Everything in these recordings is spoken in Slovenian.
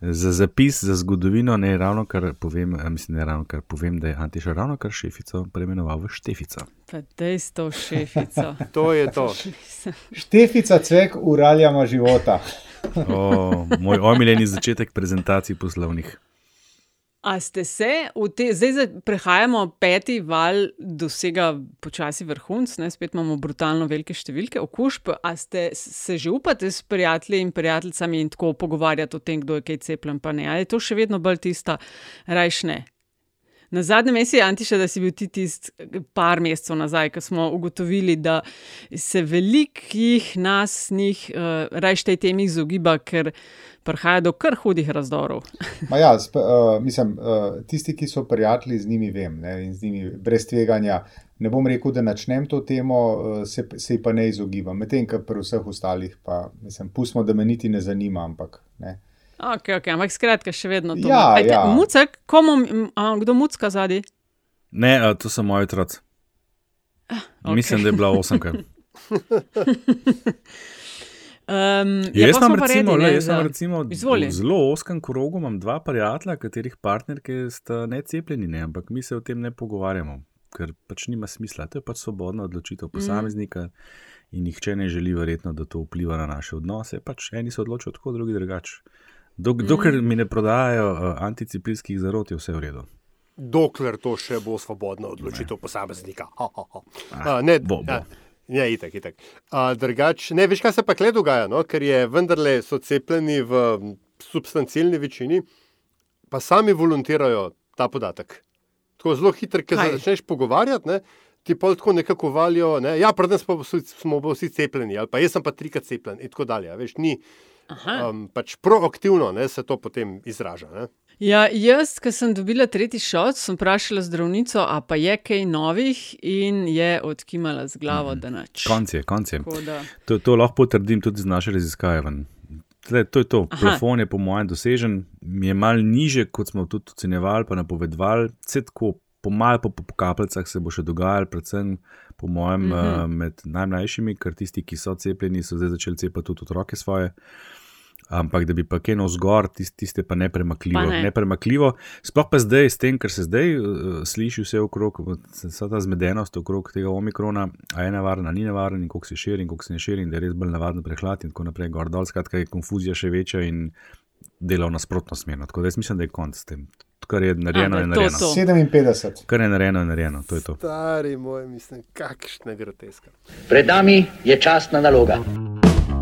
Za zapis, za zgodovino, ne ravno kar povem, mislim, ne ravno kar povem, da je Antiša ravno kar šefico preimenoval v Štefico. Pa dejstvo šefico. to je to. Štefica cvek uraljama života. o, moj omiljeni začetek prezentacij poslovnih. A ste se, te, zdaj prehajamo peti val, dosega počasi vrhunc, ne? spet imamo brutalno velike številke okužb. A ste se že upate s prijatelji in prijateljicami in tako pogovarjati o tem, kdo je kaj cepljen, pa ne? Ali je to še vedno bolj tista rajšne? Na zadnjem je Antiša, da si bil ti tisti par mesecev nazaj, ko smo ugotovili, da se velikih nas njih uh, raje tej temi izogiba, ker prihaja do kar hudih razdorov. ja, sp, uh, mislim, uh, tisti, ki so prijatelji z njimi, vem, ne, in z njimi brez tveganja. Ne bom rekel, da načnem to temo, se, se ji pa ne izogibam. Medtem, kar pri vseh ostalih, pa mislim, pustimo, da me niti ne zanima. Ampak, ne. Okay, okay, ampak skratka, še vedno to. Ja, Ajte, ja. Mucek, komu, a, kdo mucka zadnji? Ne, a, to so moji otroci. Ah, okay. Mislim, da je bila osemka. Um, ja, jaz sem recimo, redi, ne, jaz sem recimo v zelo oskem krogu, imam dva prijatelja, katerih partnerke sta necepljeni, ne, ampak mi se o tem ne pogovarjamo, ker pač nima smisla. To je pač svobodna odločitev mm. posameznika mm. in nihče ne želi verjetno, da to vpliva na naše odnose. Pač eni se odločijo tako, drugi drugače. Dok, mm. Dokler mi ne prodajajo uh, anticiplinskih zarot, je vse v redu. Dokler to še bo svobodna odločitev ne. posameznika. Ha, ha, ha. Ah, uh, ne, bo, bo. Ja. Ja, itak, itak. Uh, drugač, ne veš, kaj se pa kle dogaja, no? ker je vendarle so cepljeni v substancialni večini, pa sami volontirajo ta podatek. Tako zelo hitro, ker se začneš pogovarjati, ne? ti pa tako nekako valijo. Ne? Ja, predtem smo, smo vsi cepljeni, ali pa jaz sem pa trikrat cepljen in tako dalje. Veš, ni um, pač proaktivno ne, se to potem izraža. Ne? Ja, jaz, ki sem dobila tretji šot, sem vprašala zdravnico, a pa je kaj novih in je odkimala z glavo, mm. da nač. Konc je, konc je. To, to lahko potrdim tudi z naše raziskave. Tle, to je to. Aha. Plafon je po mojem dosežen, je mal niže, kot smo tudi ocenjevali, pa napovedovali. Vse tako, pomal po, po, po kapljicah se bo še dogajalo, predvsem po mojem mm -hmm. uh, med najmlajšimi, ker tisti, ki so cepljeni, so zdaj začeli cepati tudi otroke svoje. Uh, ampak da bi pa kaj navzgor, tiste, tiste pa nepremakljivo. Ne. nepremakljivo. Sploh pa zdaj, s tem, kar se zdaj uh, sliši vse okrog, vsa ta zmedenost okrog tega omikrona, a je nevarna, ni nevarna, in kako se širi, in kako se ne širi, in da je res bolj navaden prehlad in tako naprej. Gor dol, skratka, je konfuzija še večja in dela v nasprotno smer. Tako da jaz mislim, da je konc s tem. Kar je narejeno, je narejeno. 57. Kar je narejeno, je narejeno. To je to. Stari moj, mislim, kakšna groteska. Pred nami je časna naloga.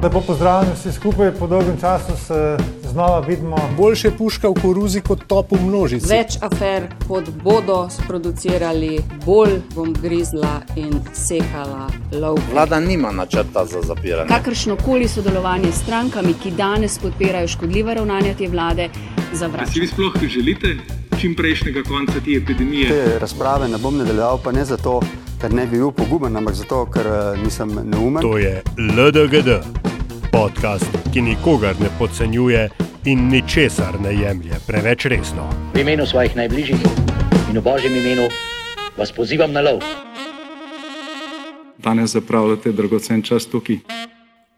Lepo pozdravljeni vsi skupaj, po dolgem času se znova vidimo. Boljše puška v koruzi kot top v množici. Več afer, kot bodo sproducirali, bolj bom grizla in sekala lov. Vlada nima načrta za zapiranje. Kakršno koli sodelovanje s strankami, ki danes podpirajo škodljive ravnanja te vlade, zavračam. Si vi sploh želite čim prejšnjega konca te epidemije? Te razprave ne bom nadaljeval, pa ne zato ker ne bi bil poguben, ampak zato, ker uh, nisem neumen. To je LDGD, podcast, ki nikogar ne podcenjuje in ničesar ne jemlje preveč resno. V imenu svojih najbližjih in v božjem imenu vas pozivam na lov. Danes zapravljate dragocen čas tukaj.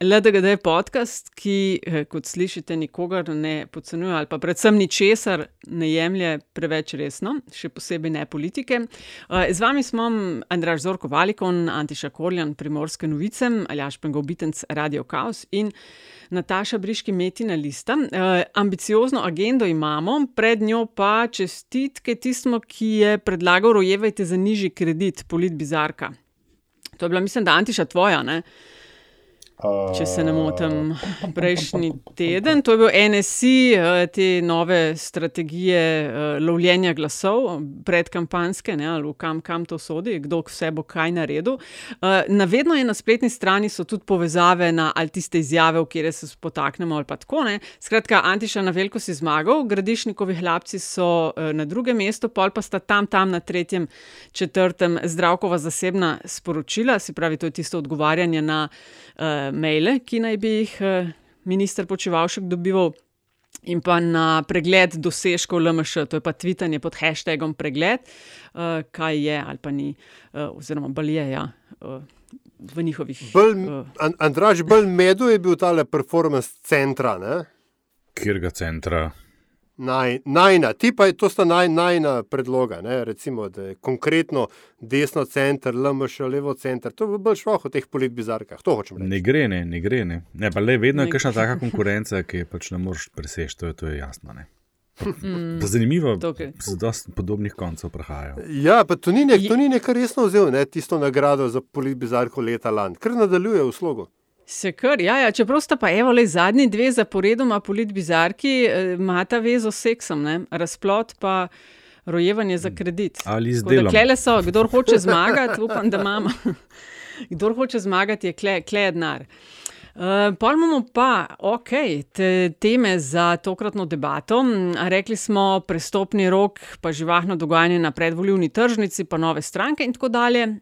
LDGD je podcast, ki, eh, kot slišite, nikogar ne podcenjuje ali pa predvsem ničesar ne jemlje preveč resno, še posebej ne politike. Eh, z vami smo Andraš Zorko Valikon, Antiša Korjan, Primorske novice, Aljaš Pengobitenc, Radio Chaos in Nataša Briški Metina Lista. Eh, ambiciozno agendo imamo, pred njo pa čestitke tistmu, ki je predlagal rojevajte za nižji kredit, polit bizarka. To je bila, mislim, da Antiša tvoja, ne? Če se ne motim, prejšnji teden, to je bil NSI, eh, te nove strategije eh, lovljenja glasov, predkampanske, ne, ali kam, kam to sodi, kdo vse bo kaj naredil. Eh, navedno je na spletni strani so tudi povezave na ali tiste izjave, v kjer se spotaknemo ali pa tako. Ne. Skratka, Antiša na veliko si zmagal, gradišnikovi hlapci so na drugem mestu, pol pa sta tam, tam na tretjem, četrtem zdravkova zasebna sporočila, se pravi, to je tisto odgovarjanje na uh, maile, ki naj bi jih uh, minister Počevalšek dobival, in pa na pregled dosežkov LMŠ, to je pa tvitanje pod hashtagom pregled, uh, kaj je ali pa ni, uh, oziroma bolj je. Ja, uh, V njihovih. Andraž, bolj medu je bil tale performance centra. Kjer ga centra? Naj, najna, ti pa je to sta naj, najna predloga, ne? recimo, da je konkretno desno center, LMŠ, levo center, to bi bil šlo v teh politbizarkah, to hočem reči. Ne gre, ne, ne gre, ne. ne pa le vedno je kakšna taka konkurenca, ki pač ne moreš preseči, to, to je jasno. Ne? Mm, zanimivo, da se dosta podobnih koncev prahajajo. Ja, pa to ni, nek, to ni nekaj resno vzel, ne, tisto nagrado za politbizarko leta lani, ker nadaljuje v slogu. Se kar, ja, ja. čeprav sta pa evo le zadnji dve zaporedoma politbizarki, eh, imata vezo s seksom, ne? razplot pa rojevanje za kredit. Ali zdaj. Klele so, kdo hoče zmagati, upam, da imamo. kdo hoče zmagati, je kle, kle denar. Uh, pa imamo pa, ok, te teme za tokratno debato. Rekli smo, prestopni rok, pa živahno dogajanje na predvoljivni tržnici, pa nove stranke in tako dalje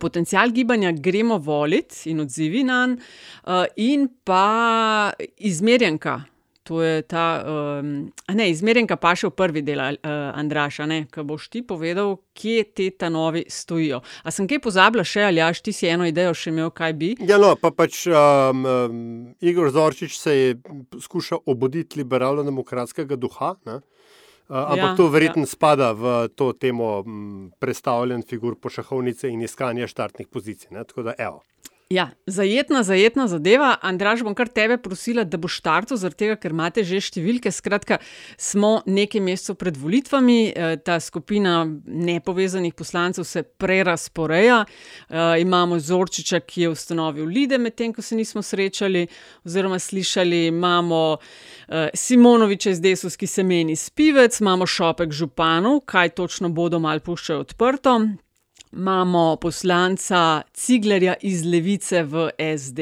potencial gibanja gremo voliti in odzivi na njega, uh, in pa izmerjenka. To je ta, um, ne, izmerjenka pa še v prvi del, uh, Andraša, ki boš ti povedal, kje te ta novi stojijo. A sem kaj pozabila še, ali jaš ti si eno idejo še imel, kaj bi? Ja, no, pa pač um, um, Igor Zorčič se je skušal obuditi liberalno-demokratskega duha. Ne? Ampak ja, to verjetno ja. spada v to temo predstavljen figur pošahovnice in iskanja štartnih pozicij. Ne? Tako da, evo. Ja, zajetna, zajetna zadeva. Andraž, bom kar tebe prosila, da boš štartil, tega, ker imate že številke. Skratka, smo nekaj mesecev pred volitvami, eh, ta skupina nepovezanih poslancev se prerasporeja. E, imamo Zorčiča, ki je ustanovil Lide, medtem ko se nismo srečali, oziroma slišali. Imamo e, Simonoviča iz Desus, ki se meni spivec, imamo Šopek županov, kaj točno bodo mal puščali odprto imamo poslanca Ciglerja iz Levice v SD.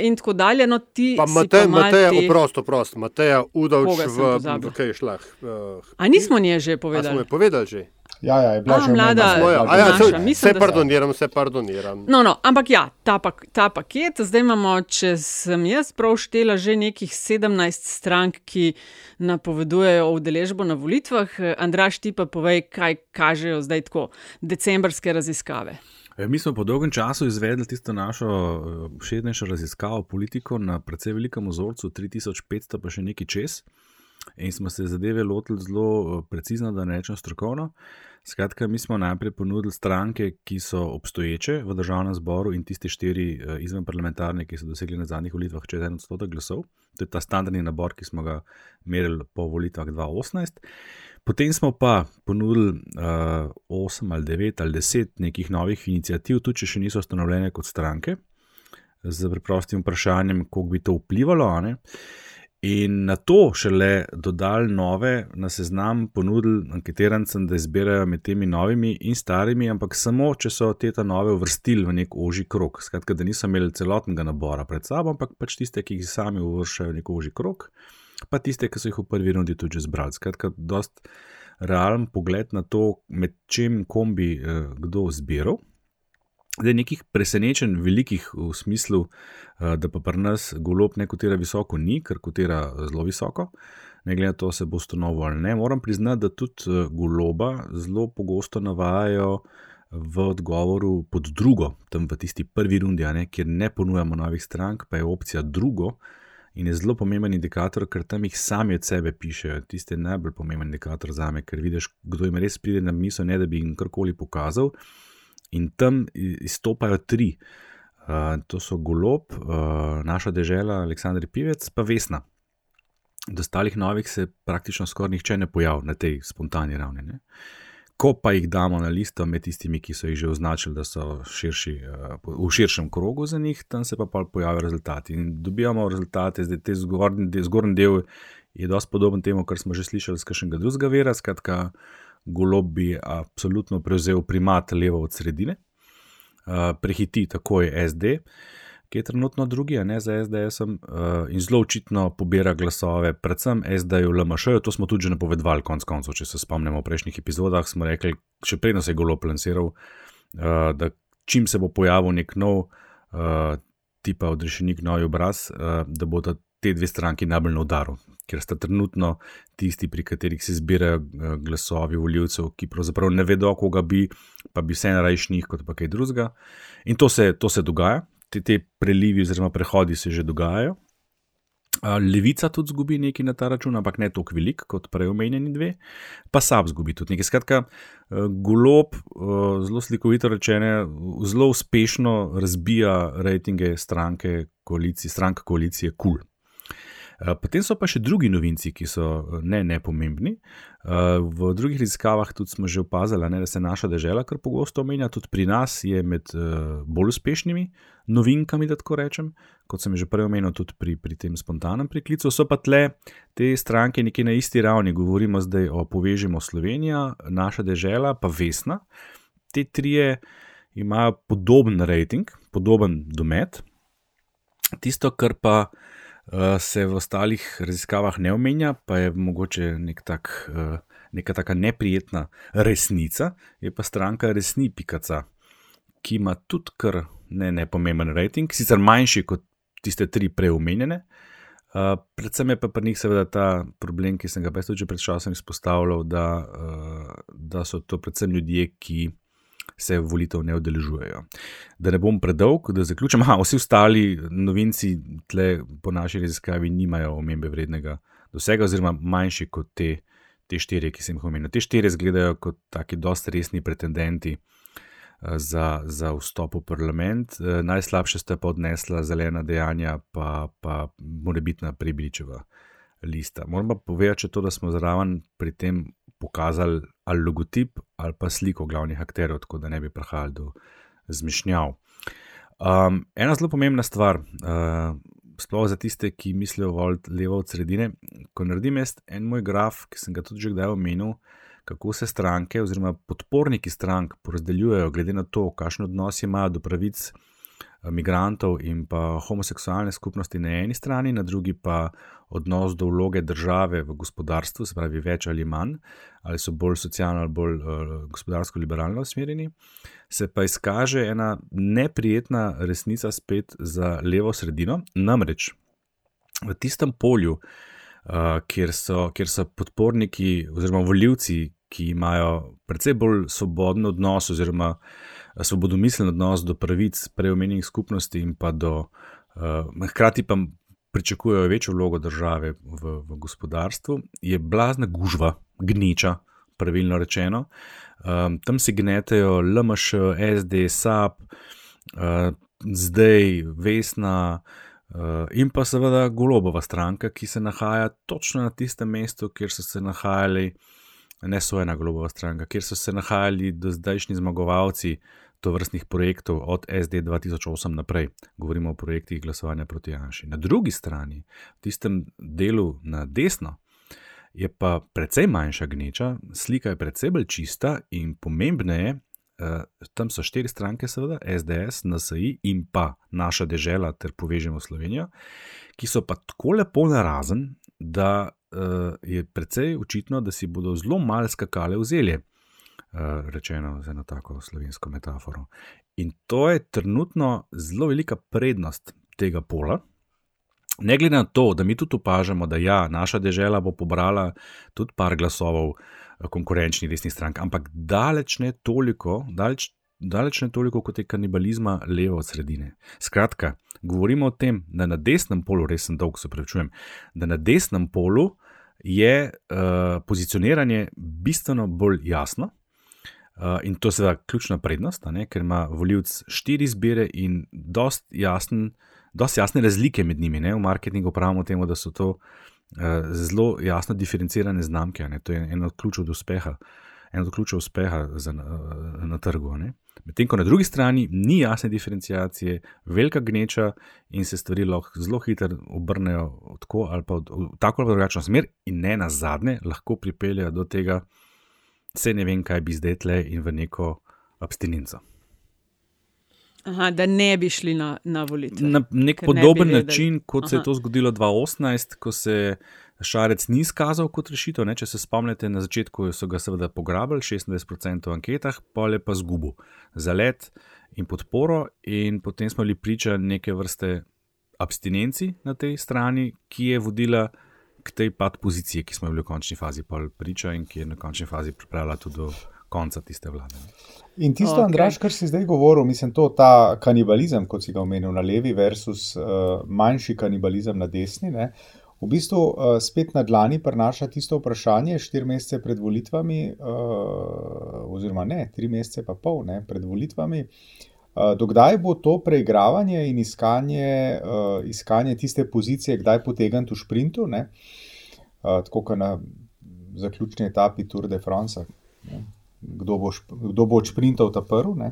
In tako dalje. No, pa Matej, Matej, te... oprosto, oprosto, Matej, udovč v kaj šlah. Uh, A nismo nje že povedali? Smo je povedali že. Ja, ja, je bila že mlada. Vse ja, pardoniram, vse pardoniram. No, no, ampak ja, ta, pak, ta paket, zdaj imamo, če sem jaz prav štela, že nekih 17 strank, ki napovedujejo udeležbo na volitvah. Andraš, ti pa povej, kaj kažejo zdaj tako decembrske raziskave. E, mi smo po dolgem času izvedli tisto našo e, šednejšo raziskavo politiko na precej velikem ozorcu, 3500 pa še nekaj čez. In smo se zadeve lotili zelo e, precizno, da ne rečem strokovno. Skratka, mi smo najprej ponudili stranke, ki so obstoječe v državnem zboru in tiste štiri izven parlamentarne, ki so dosegli na zadnjih volitvah čez en odstotek glasov. To je ta standardni nabor, ki smo ga merili po volitvah 2018. Potem smo pa ponudili uh, 8 ali 9 ali 10 nekih novih inicijativ, tudi če še niso ustanovljene kot stranke, z preprostim vprašanjem, kako bi to vplivalo. In na to šele dodali nove, na seznam ponudili anketirancem, da izbirajo med temi novimi in starimi, ampak samo, če so te ta nove uvrstili v nek oži krok. Skratka, da niso imeli celotnega nabora pred sabo, ampak pač tiste, ki jih sami uvršajo v nek oži krok pa tiste, ki so jih v prvi rundi tudi zbrali. Skratka, dost realen pogled na to, med čim kom bi eh, kdo zbiral. Da je nekih presenečen, velikih v smislu, eh, da pa pri nas golob ne kotira visoko, ni, ker kotira zelo visoko. Ne glede na to, se bo ustanovil ali ne. Moram priznati, da tudi eh, goloba zelo pogosto navajajo v odgovoru pod drugo, tam v tisti prvi rundi, ne, kjer ne ponujamo novih strank, pa je opcija drugo, in je zelo pomemben indikator, ker tam jih sami od sebe pišejo. Tisti je najbolj pomemben indikator za me, ker vidiš, kdo jim res pride na misel, ne da bi jim karkoli pokazal. In tam izstopajo tri. Uh, to so Golob, uh, naša dežela, Aleksandr Pivec, pa Vesna. Do ostalih novih se praktično skoraj nihče ne pojavlja na tej spontani ravni. Ne? Ko pa jih damo na listo med tistimi, ki so jih že označili, da so širši, uh, v širšem krogu za njih, tam se pa pojavijo rezultati. In dobivamo rezultate, zdaj te zgornji del, je dosti podoben temu, kar smo že slišali z kakšnega drugega vera. Skratka, golob bi absolutno prevzel primat levo od sredine, uh, prehiti takoj SD. Ki je trenutno drugi, ne za SDS, uh, eh, in zelo očitno pobira glasove, predvsem SD-ju, LMŠ-ju. To smo tudi že napovedovali, konec koncev, če se spomnimo v prejšnjih epizodah. Smo rekli, še predno se je golo plansiral, uh, da čim se bo pojavil nek nov, tipa odrešenik, nov obraz, da bodo te dve stranki najbolj na udaru. Ker sta trenutno tisti, pri katerih se zbirajo glasovi voljivcev, ki pravzaprav ne vedo, koga bi, pa bi vse najrajšnjih, kot pa kaj drugega. In to se, to se dogaja, te, te prelivi oziroma prehodi se že dogajajo. Levica tudi zgubi nekaj na ta račun, ampak ne toliko velik kot prej omenjeni dve, pa SAP zgubi tudi nekaj. Skratka, golob, zelo slikovito rečeno, zelo uspešno razbija rejtinge stranke koalicije, stranke koalicije KUL. Cool. Eh, potem so pa še drugi novinci, ki so eh, ne nepomembni. Eh, v drugih raziskavah tudi smo že opazili, ne, da se naša država kar pogosto omenja, tudi pri nas je med bolj uspešnimi novinkami, da tako rečem, kot sem že prej omenil, tudi pri, pri tem spontanem priklicu. So pa tle te stranke nekje na isti ravni, govorimo zdaj o povežimo Slovenijo, naša država, pa Vesna. Te trije imajo podoben rating, podoben domet. Tisto, kar pa uh, se v ostalih raziskavah ne omenja, pa je mogoče nek tak, uh, neka taka neprijetna resnica, je pa stranka resni pikaca, ki ima tudi kar ne nepomemben rating, sicer manjši kot tiste tri preomenjene. Uh, predvsem je pa pri njih seveda ta problem, ki sem ga tudi pred časom izpostavljal, da, uh, da so to predvsem ljudje, ki se volitev ne udeležujejo. Da ne bom predolg, da zaključim. Aha, vsi ostali novinci tle po naši raziskavi nimajo omembe vrednega dosega, oziroma manjši kot te, te štiri, ki sem jih omenil. Te štiri izgledajo kot taki dosti resni pretendenti. Eh, za, za vstop v parlament, eh, najslabše sta pa odnesla zelena dejanja, pa, pa morebitna prebiličeva lista. Moram pa povedati, to, da smo zraven pri tem pokazali ali logotip ali pa sliko glavnih akterjev, tako da ne bi prihajali do zmišnjav. Um, ena zelo pomembna stvar, uh, sploh za tiste, ki mislijo voliti levo od sredine. Ko naredim jaz en moj graf, ki sem ga tudi že kdaj omenil, kako se stranke oziroma podporniki strank porazdeljujejo, glede na to, kakšen odnos imajo do pravic migrantov in pa homoseksualne skupnosti na eni strani, na drugi pa odnos do vloge države v gospodarstvu, se pravi več ali manj, ali so bolj socialno ali bolj uh, gospodarsko-liberalno usmerjeni, se pa izkaže ena neprijetna resnica spet za levo sredino. Namreč v tistem polju, uh, kjer, so, kjer so podporniki oziroma voljivci, ki imajo precej bolj svoboden odnos oziroma uh, svobodomislen odnos do pravic preomenjenih skupnosti in pa do, uh, hkrati pa pričakujejo večjo vlogo države v, v gospodarstvu, je blazna gužva, gneča, pravilno rečeno. Um, tam se gnetejo LMŠ, SD, SAP, uh, zdaj Vesna. Uh, in pa seveda golobova stranka, ki se nahaja točno na tistem mestu, kjer so se nahajali, ne sojena golobova stranka, kjer so se nahajali do zdajšnji zmagovalci uh, to vrstnih projektov od SD 2008 naprej, govorimo o projektih glasovanja proti Janši. Na drugi strani, v tistem delu na desno, je pa precej manjša gneča, slika je precej bolj čista in pomembneje. Uh, tam so štiri stranke, seveda, SDS, NSI in pa naša država, ter povežemo Slovenijo, ki so pa tako lepo narazen, da uh, je precej očitno, da si bodo zelo malo skakale v zelje. Eh, rečeno z eno tako slovensko metaforo. In to je trenutno zelo velika prednost tega pola. Ne glede na to, da mi tudi opažamo, da ja, naša država bo pobrala tudi par glasov eh, konkurenčnih desnih strank, ampak daleč ne toliko, daleč, daleč ne toliko kot je kanibalizma levo od sredine. Skratka, govorimo o tem, da na desnem polu, res sem dolg, se pravičujem, da na desnem polu je uh, pozicioniranje bistveno bolj jasno, in to je seveda ključna prednost, ne, ker ima voljivc štiri izbire in dost, jasen, dost jasne razlike med njimi. Ne. V marketingu pravimo temu, da so to uh, zelo jasno diferencirane znamke. Ne. To je eno od ključev uspeha, eno od ključev uspeha za, uh, na trgu. Medtem ko na drugi strani ni jasne diferencijacije, velika gneča in se stvari lahko zelo hitro obrnejo tako ali pa v tako ali drugačno smer, in ne na zadnje, lahko pripeljejo do tega, vse ne vem, kaj bi zdaj tle in v neko abstinenco. Aha, da ne bi šli na, na volitve. Na nek podoben način, kot Aha. se je to zgodilo 2018, ko se Šarec ni izkazal kot rešitev. Ne? Če se spomnite, na začetku so ga seveda pograbili, 26% v anketah, pa je pa zgubil za let in podporo, in potem smo bili priča neke vrste abstinenci na tej strani, ki je vodila k tej pad poziciji, ki smo bili v končni fazi priča in ki je na končni fazi pripravila tudi do konca tiste vlade. In tisto, okay. Andraš, kar si zdaj govoril, mislim, to je ta kanibalizem, kot si ga omenil na levi, versus uh, manjši kanibalizem na desni. Ne? V bistvu uh, spet na dlani prenaša tisto vprašanje, štiri mesece pred volitvami, uh, oziroma ne, tri mesece pa pol ne, pred volitvami. Uh, dokdaj bo to preigravanje in iskanje, uh, iskanje tiste pozicije, kdaj potegniti v sprintu, uh, tako kot na zaključni etapi Tour de France. Kdo bo, kdo bo sprintal ta prvi.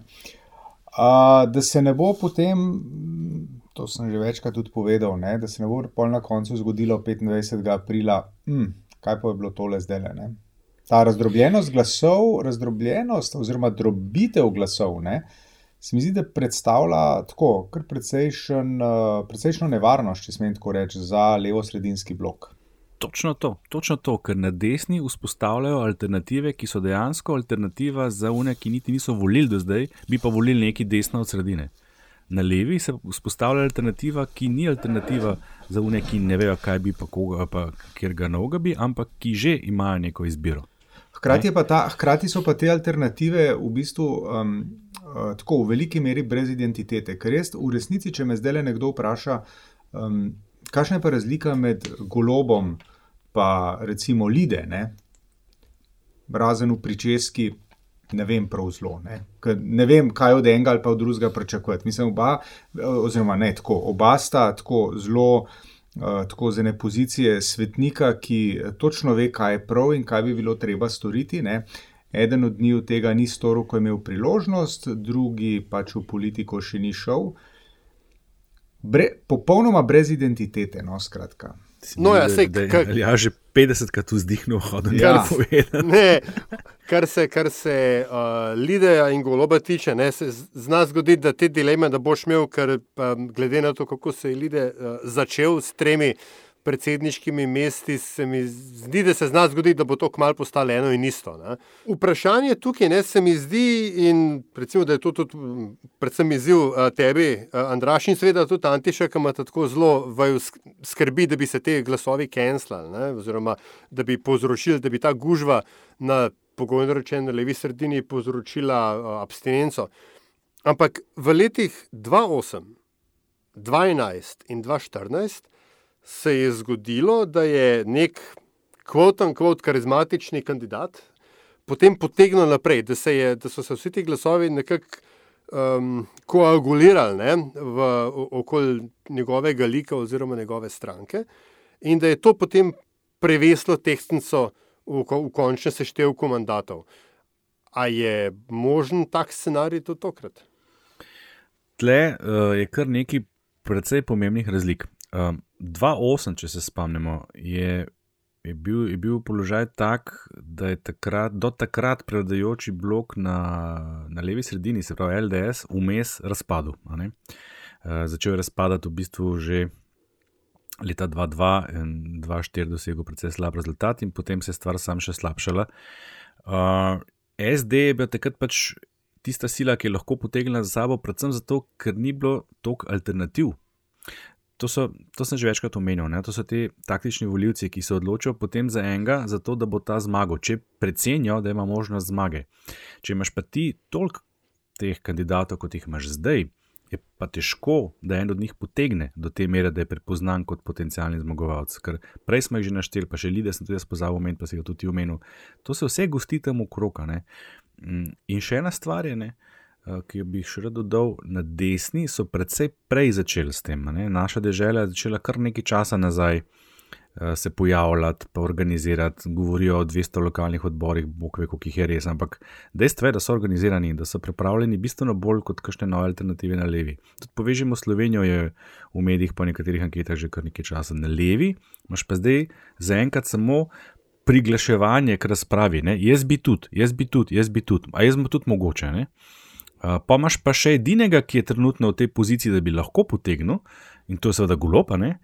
Uh, da se ne bo potem, to sem že večkrat tudi povedal, ne, da se ne bo pol na koncu zgodilo 25. aprila, hm, kaj pa je bilo tole zdaj le. Ta razdrobljenost glasov, razdrobljenost oziroma drobitev glasov, ne, se mi zdi, da predstavlja tako, kar precejšen, uh, precejšno nevarnost, če smem tako reči, za levo-sredinski blok. Točno to, točno to, ker na desni vzpostavljajo alternative, ki so dejansko alternativa za une, ki niti niso volili do zdaj, bi pa volili neki desno od sredine. Na levi se vzpostavlja alternativa, ki ni alternativa za une, ki ne vejo, kaj bi pa koga, pa kjer ga noga bi, ampak ki že imajo neko izbiro. Hkrati, ta, hkrati so pa te alternative v bistvu um, tako v veliki meri brez identitete. Ker res v resnici, če me zdaj le nekdo vpraša, um, kakšna je pa razlika med golobom, pa recimo lide, ne? razen v pričeski, ne vem prav zelo. Ne? ne vem, kaj od enega ali pa od drugega pričakovati. Mislim, oba, oziroma ne tako, oba sta tako zelo. Uh, tako z ene pozicije svetnika, ki točno ve, kaj je prav in kaj bi bilo treba storiti. Ne? Eden od njih tega ni storil, ko je imel priložnost, drugi pač v politiko še ni šel. Bre, popolnoma brez identitete, no, skratka. No, ja, sej, da, da, ja, že 50krat vzdihnil, hodil ja. ne, kar se, kar se uh, Lideja in Goloba tiče, ne, se zna zgoditi, da te dileme, da boš imel, ker um, glede na to, kako se je Lide uh, začel s tremi predsedniškimi mesti, se mi zdi, da se zna zgoditi, da bo to kmalo postalo eno in isto. Ne. Vprašanje tukaj ne, se mi zdi, in recimo, da je to tudi predvsem izziv uh, tebi, uh, Andraš, in seveda tudi Antiša, ki ima tako zelo skrbi, da bi se te glasovi kenslali, oziroma da bi povzročili, da bi ta gužva na pogojno rečeno levi sredini povzročila uh, abstinenco. Ampak v letih 2008, 2011 in 2014 se je zgodilo, da je nek kvoten, kvot karizmatični kandidat potem potegnil naprej, da, se je, da so se vsi ti glasovi nekako um, koagulirali ne, v okolju njegovega lika oziroma njegove stranke, in da je to potem preveslo tehtnico v, v končnem seštevku mandatov. A je možen tak scenarij tudi tokrat? Tle uh, je kar nekaj precej pomembnih razlik. Um, 2-8, če se spomnimo, je, je, bil, je bil položaj tak, da je takrat, do takrat prevladujoči blok na, na levi sredini, se pravi LDS, vmes razpadel. Uh, začel je razpadati v bistvu že leta 2-2 in 2-4 dosegel precej slab rezultat, in potem se je stvar sam še slabšala. Uh, SD je bil takrat pač. Tista sila, ki je lahko potegnila za sabo, predvsem zato, ker ni bilo toliko alternativ to, so, to sem že večkrat omenil. Ne? To so ti taktični voljivci, ki se odločijo potem za enega, zato da bo ta zmagal, če precenijo, da ima možnost zmage. Če imaš pa ti toliko teh kandidatov, kot jih imaš zdaj, je pa težko, da en od njih potegne do te mere, da je prepoznan kot potencijalni zmagovalec. Ker prej smo jih že našteli, pa še lide sem tudi jaz pozabil omeniti, pa si ga tudi omenil. To se vse gosti tam v kroka. Mm, in še ena stvar je, ne? Eh, ki bi jih še rad dodal na desni, so predvsej prej začeli s tem. Ne? Naša država je začela kar nekaj časa nazaj uh, se pojavljati, pa organizirati, govorijo o 200 lokalnih odborih, bog ve, koliko jih je res. Ampak dejstvo je, da so organizirani da so pripravljeni bistveno bolj kot kakšne nove alternative na levi. Tudi povežemo Slovenijo, je v medijih po nekaterih anketah že kar nekaj časa na levi, imaš pa zdaj zaenkrat samo. Priglaševanje k razpravi, ne? jaz bi tudi, jaz bi tudi, jaz bi tudi, a jaz bi tudi mogoče. Ne? Pa imaš pa še edinega, ki je trenutno v tej poziciji, da bi lahko potegnil, in to je seveda golopa, ne?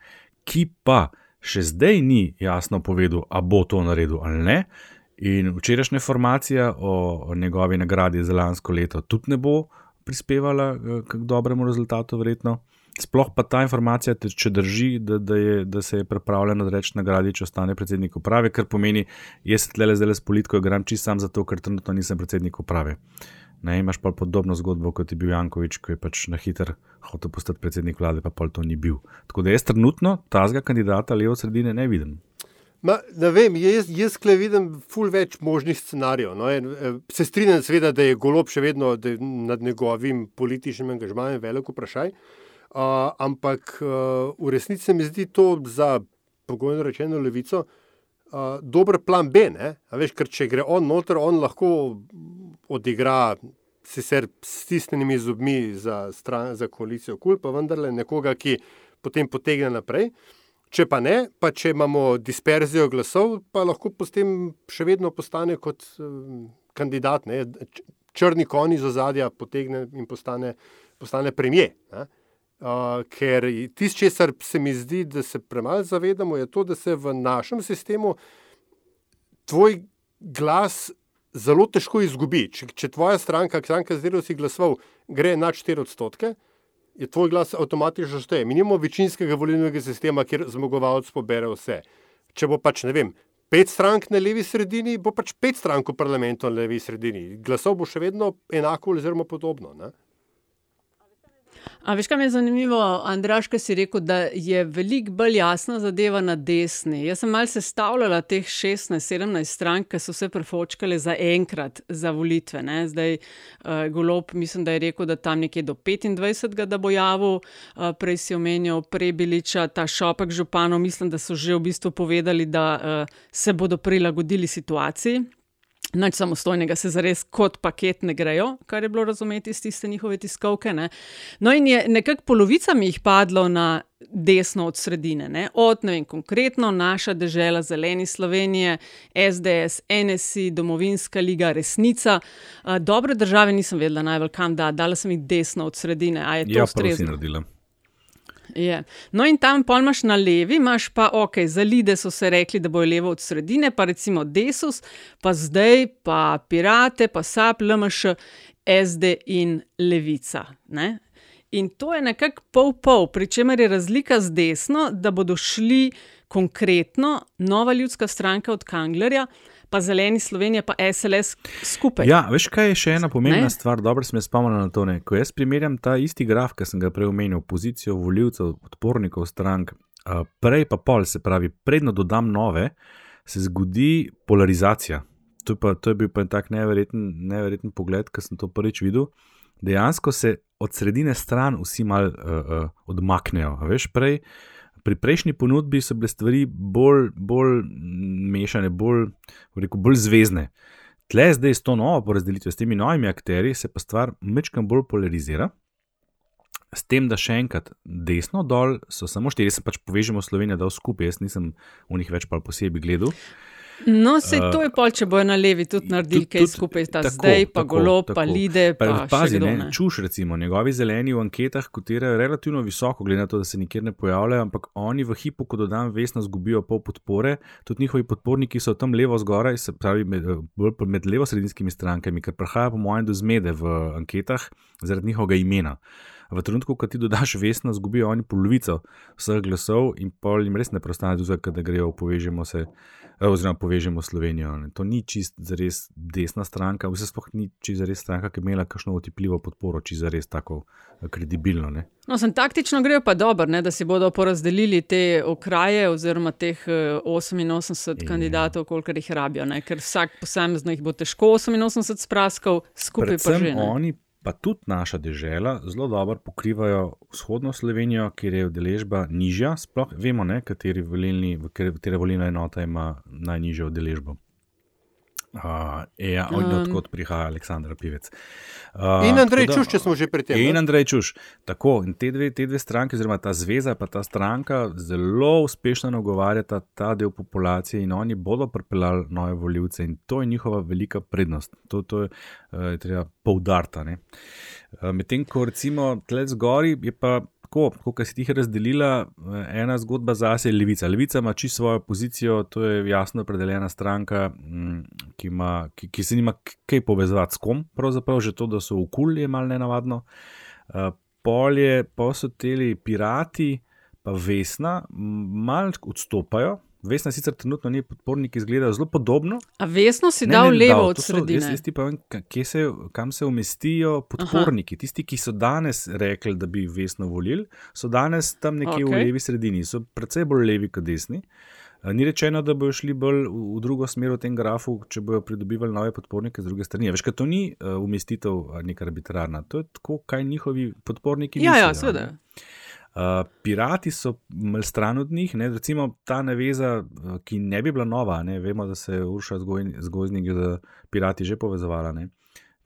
ki pa še zdaj ni jasno povedal, ali bo to naredil ali ne. In včerajšnja informacija o, njegovi nagradi za lansko leto tudi ne bo prispevala k dobremu rezultatu, verjetno. Sploh pa ta informacija, če drži, da, da, je, da se je pripravljen odreči nagradi, če ostane predsednik uprave, kar pomeni, jaz se tle zdaj s politiko igram čist sam zato, ker trenutno nisem predsednik uprave. Ne, imaš pa podobno zgodbo, kot je bil Jankovič, ki je pač na hiter hotel postati predsednik vlade, pa pol to ni bil. Tako da jaz trenutno tazga kandidata levo sredine ne vidim. Ma, ne vem, jaz, jaz kle vidim ful več možnih scenarijev. No, en, eh, se strinjam, seveda, da je golob še vedno nad njegovim političnim angažmajem veliko vprašaj. Uh, ampak uh, v resnici se mi zdi to za, pogojno rečeno, levico, uh, dober plan B. Veš, ker če gre on noter, on lahko odigra sicer s stisnjenimi zobmi za, stran, za koalicijo KUL, pa vendarle nekoga, ki potem potegne naprej. Če pa ne, pa če imamo disperzijo glasov, pa lahko potem še vedno postane kot um, kandidat, ne? črni konj iz ozadja potegne in postane, postane premije. Uh, ker tisto, česar se mi zdi, da se premalo zavedamo, je to, da se v našem sistemu tvoj glas zelo težko izgubi. Če, če tvoja stranka, stranka z katero si glasoval, gre na 4 odstotke, je tvoj glas avtomatično šteje. Mi nimamo večinskega volilnega sistema, kjer zmagovalec pobere vse. Če bo pač, ne vem, pet strank na levi sredini, bo pač pet strank v parlamentu na levi sredini. Glasov bo še vedno enako oziroma podobno. Ne? A veš, kaj mi je zanimivo, Andraš, ki si rekel, da je veliko bolj jasna zadeva na desni. Jaz sem malce sestavljala teh 16-17 strank, ki so se prefočkali za enkrat za volitve. Ne? Zdaj, uh, Golob, mislim, da je rekel, da tam nekje do 25. da bo javil, uh, prej si omenil Prebiliča, ta šopek županov, mislim, da so že v bistvu povedali, da uh, se bodo prilagodili situaciji. Nič samostojnega se zares kot paket ne grejo, kar je bilo razumeti iz tiste njihove tiskovke. Ne? No, in je nekako polovica mi jih padlo na desno od sredine, ne? od ne vem, konkretno naša država, zeleni Slovenije, SDS, NSI, Domovinska liga, resnica. Dobre države nisem vedela najbolj kam da, dala sem jih desno od sredine. Ja, pa si naredila. Je. No, in tam imaš na levi, imaš pa ok, za lide so se rekli, da bo levo od sredine, pa recimo Desus, pa zdaj pa Pirate, pa SAP, LMŠ, SD in Levica. Ne? In to je nekako pol-pol, pri čemer je razlika z desno, da bodo šli konkretno nova ljudska stranka od Kanglerja pa zeleni Slovenija, pa SLS skupaj. Ja, veš, kaj je še ena pomembna ne? stvar, dobro se mi spomnim na to. Ne? Ko jaz primerjam ta isti graf, ki sem ga prej omenil, pozicijo voljivcev, podpornikov strank, prej pa pol, se pravi, predno dodam nove, se zgodi polarizacija. To je, pa, to je bil pa en tak neverjeten, neverjeten pogled, ki sem to prvič videl. Dejansko se od sredine stran vsi mal uh, uh, odmaknejo. Veš, prej uh, Pri prejšnji ponudbi so bile stvari bolj, bolj mešane, bolj, rekel, bolj zvezne. Tle zdaj s to novo porazdelitvijo, s temi novimi akteri, se pa stvar mečkam bolj polarizira. S tem, da še enkrat desno dol so samo štiri, se pač povežemo Slovenijo, da skupaj, jaz nisem v njih več pa posebej gledal. No, se to je pol, če bojo na levi tudi naredili kaj skupaj, ta tako, zdaj, pa tako, golo, tako. pa lide. Pa pa pazi, ne, ne. Čuš, recimo, njegovi zeleni v anketah kotirajo relativno visoko, glede na to, da se nikjer ne pojavljajo, ampak oni v hipu, ko dodam vesno, zgubijo pol podpore. Tudi njihovi podporniki so tam levo zgoraj, se pravi, med, med levo-sredinskimi strankami, ker prihaja po mojem do zmede v anketah zaradi njihovega imena. V trenutku, ko ti dodaš vesno, zgubijo oni polovico vseh glasov in pol jim res ne prostane, da grejo, povežemo se. Eh, oziroma povežemo Slovenijo. Ne. To ni čist za res desna stranka, vse sploh ni čist za res stranka, ki je imela kakšno otipljivo podporo, čist za res tako eh, kredibilno. Ne. No, sem taktično grejo pa dobro, ne, da si bodo porazdelili te okraje oziroma teh 88 eh, je. kandidatov, koliko jih rabijo, ne, ker vsak posameznik bo težko 88 spraskal, skupaj Predvsem pa že. Ne. Oni pa tudi naša država zelo dobro pokrivajo vzhodno Slovenijo, kjer je udeležba nižja. Sploh vemo, ne, kateri volilni, katera volilna enota ima najnižjo udeležbo. Uh, ja, um. Odkot prihaja Aleksandr Pivec. Uh, in Andrej da, Čuš, če smo že pri tem. In Andrej Čuš. Tako, in te dve, te dve stranke, oziroma ta zveza, pa ta stranka, zelo uspešno nagovarjata ta del populacije in oni bodo pripeljali nove voljivce in to je njihova velika prednost. To, to je uh, treba poudarta. Uh, Medtem ko recimo tle zgori, je pa tako, kot si jih razdelila, eh, ena zgodba za sebe je levica. Levica ima čisto svojo pozicijo, to je jasno opredeljena stranka, mm, ki, ima, ki, ki se nima kaj povezati s kom, pravzaprav že to, da so v kulji, je malo nenavadno. Uh, polje, posodeli pirati, pa vesna, malo odstopajo. Vesna sicer trenutno ni podpornik, izgleda zelo podobno. A vesno si ne, dal ne, levo dal. od sredine. Jaz, jaz ti povem, se, kam se umestijo podporniki. Aha. Tisti, ki so danes rekli, da bi vesno volili, so danes tam nekje okay. v levi sredini, so predvsej bolj levi kot desni. Ni rečeno, da bodo šli bolj v, drugo smer v tem grafu, če bodo pridobivali nove podpornike z druge strani. Veš, to ni uh, umestitev neka arbitrarna, to je tako, kaj njihovi podporniki ja, mislijo. Ja, seveda. Uh, pirati so mal stran od njih, ne? recimo ta naveza, ki ne bi bila nova, ne? vemo, da se je Urša zgozdnik z pirati že povezovala. Ne?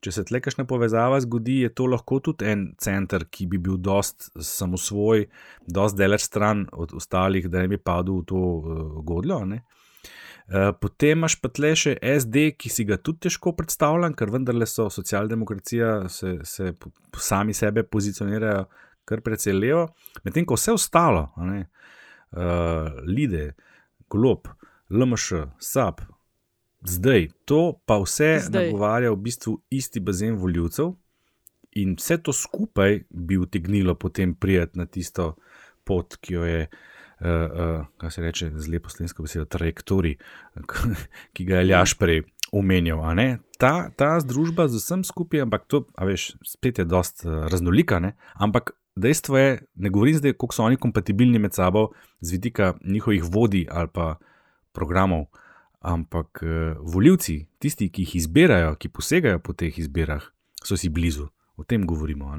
Če se tle kakšna povezava zgodi, je to lahko tudi en center, ki bi bil dost samosvoj, dost deleč stran od ostalih, da ne bi padel v to uh, godljo. Uh, potem imaš pa tle še SD, ki si ga tudi težko predstavljam, ker vendarle so socialdemokracija, se, se sami sebe pozicionirajo kar precej levo, medtem ko vse ostalo, ne, uh, Lide, Golob, LMŠ, SAP, zdaj to pa vse zdaj. nagovarja v bistvu isti bazen voljivcev in vse to skupaj bi utegnilo potem prijeti na tisto pot, ki jo je. Uh, uh, kaj se reče z lepo slovensko besedo, trajektori, ki ga je Ljaš prej omenjal. Ta, ta združba z vsem skupaj, ampak to, veš, spet je dost uh, raznolika, ne? ampak dejstvo je, ne govorim zdaj, koliko so oni kompatibilni med sabo z vidika njihovih vodij ali pa programov, ampak uh, voljivci, tisti, ki jih izbirajo, ki posegajo po teh izbirah, so si blizu. O tem govorimo.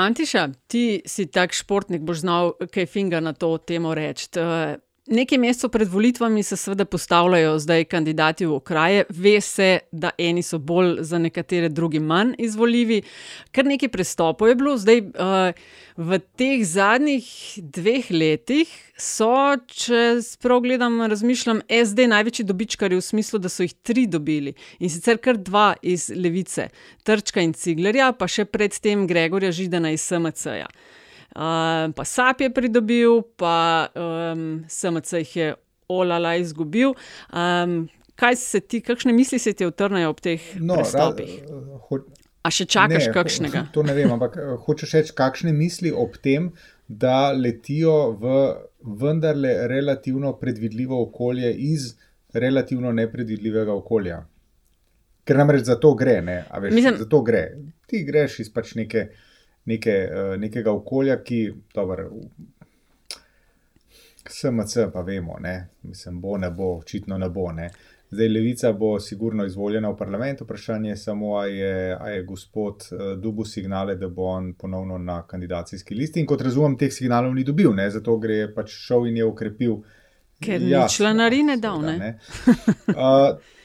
Antiša, ti si tak športnik, boš znal kaj finga na to temo reči. Nekaj mesecev pred volitvami se seveda postavljajo zdaj kandidati v okraje, ve se, da eni so bolj, za nekatere drugi manj izvoljivi. Kar nekaj prestopov je bilo, zdaj uh, v teh zadnjih dveh letih so, če prav gledam, razmišljam, SD največji dobičkari v smislu, da so jih tri dobili in sicer kar dva iz Levice, Trčka in Ciglerja, pa še predtem Gregorja Židana iz SMC-ja. Uh, pa SAP je pridobil, pa um, SMC jih je olala izgubil. Um, kaj se ti, kakšne misli se ti utrnajo ob teh no, prestopih? Ra, A še čakaš ne, kakšnega? To ne vem, ampak eh, hočeš reči, kakšne misli ob tem, da letijo v vendarle relativno predvidljivo okolje iz relativno nepredvidljivega okolja. Ker namreč za to gre, ne, veš, Mislim, za to gre. Ti greš iz pač neke neke, uh, nekega okolja, ki, dobro, SMC pa vemo, ne? mislim, bo ne bo, očitno ne bo. Ne? Zdaj, levica bo sigurno izvoljena v parlament, vprašanje je samo, ali je, je gospod uh, dubu signale, da bo on ponovno na kandidacijski listi. In kot razumem, teh signalov ni dobil, ne? zato gre pač šel in je ukrepil. Ker ni članarine dal. Ne? Ne? Uh,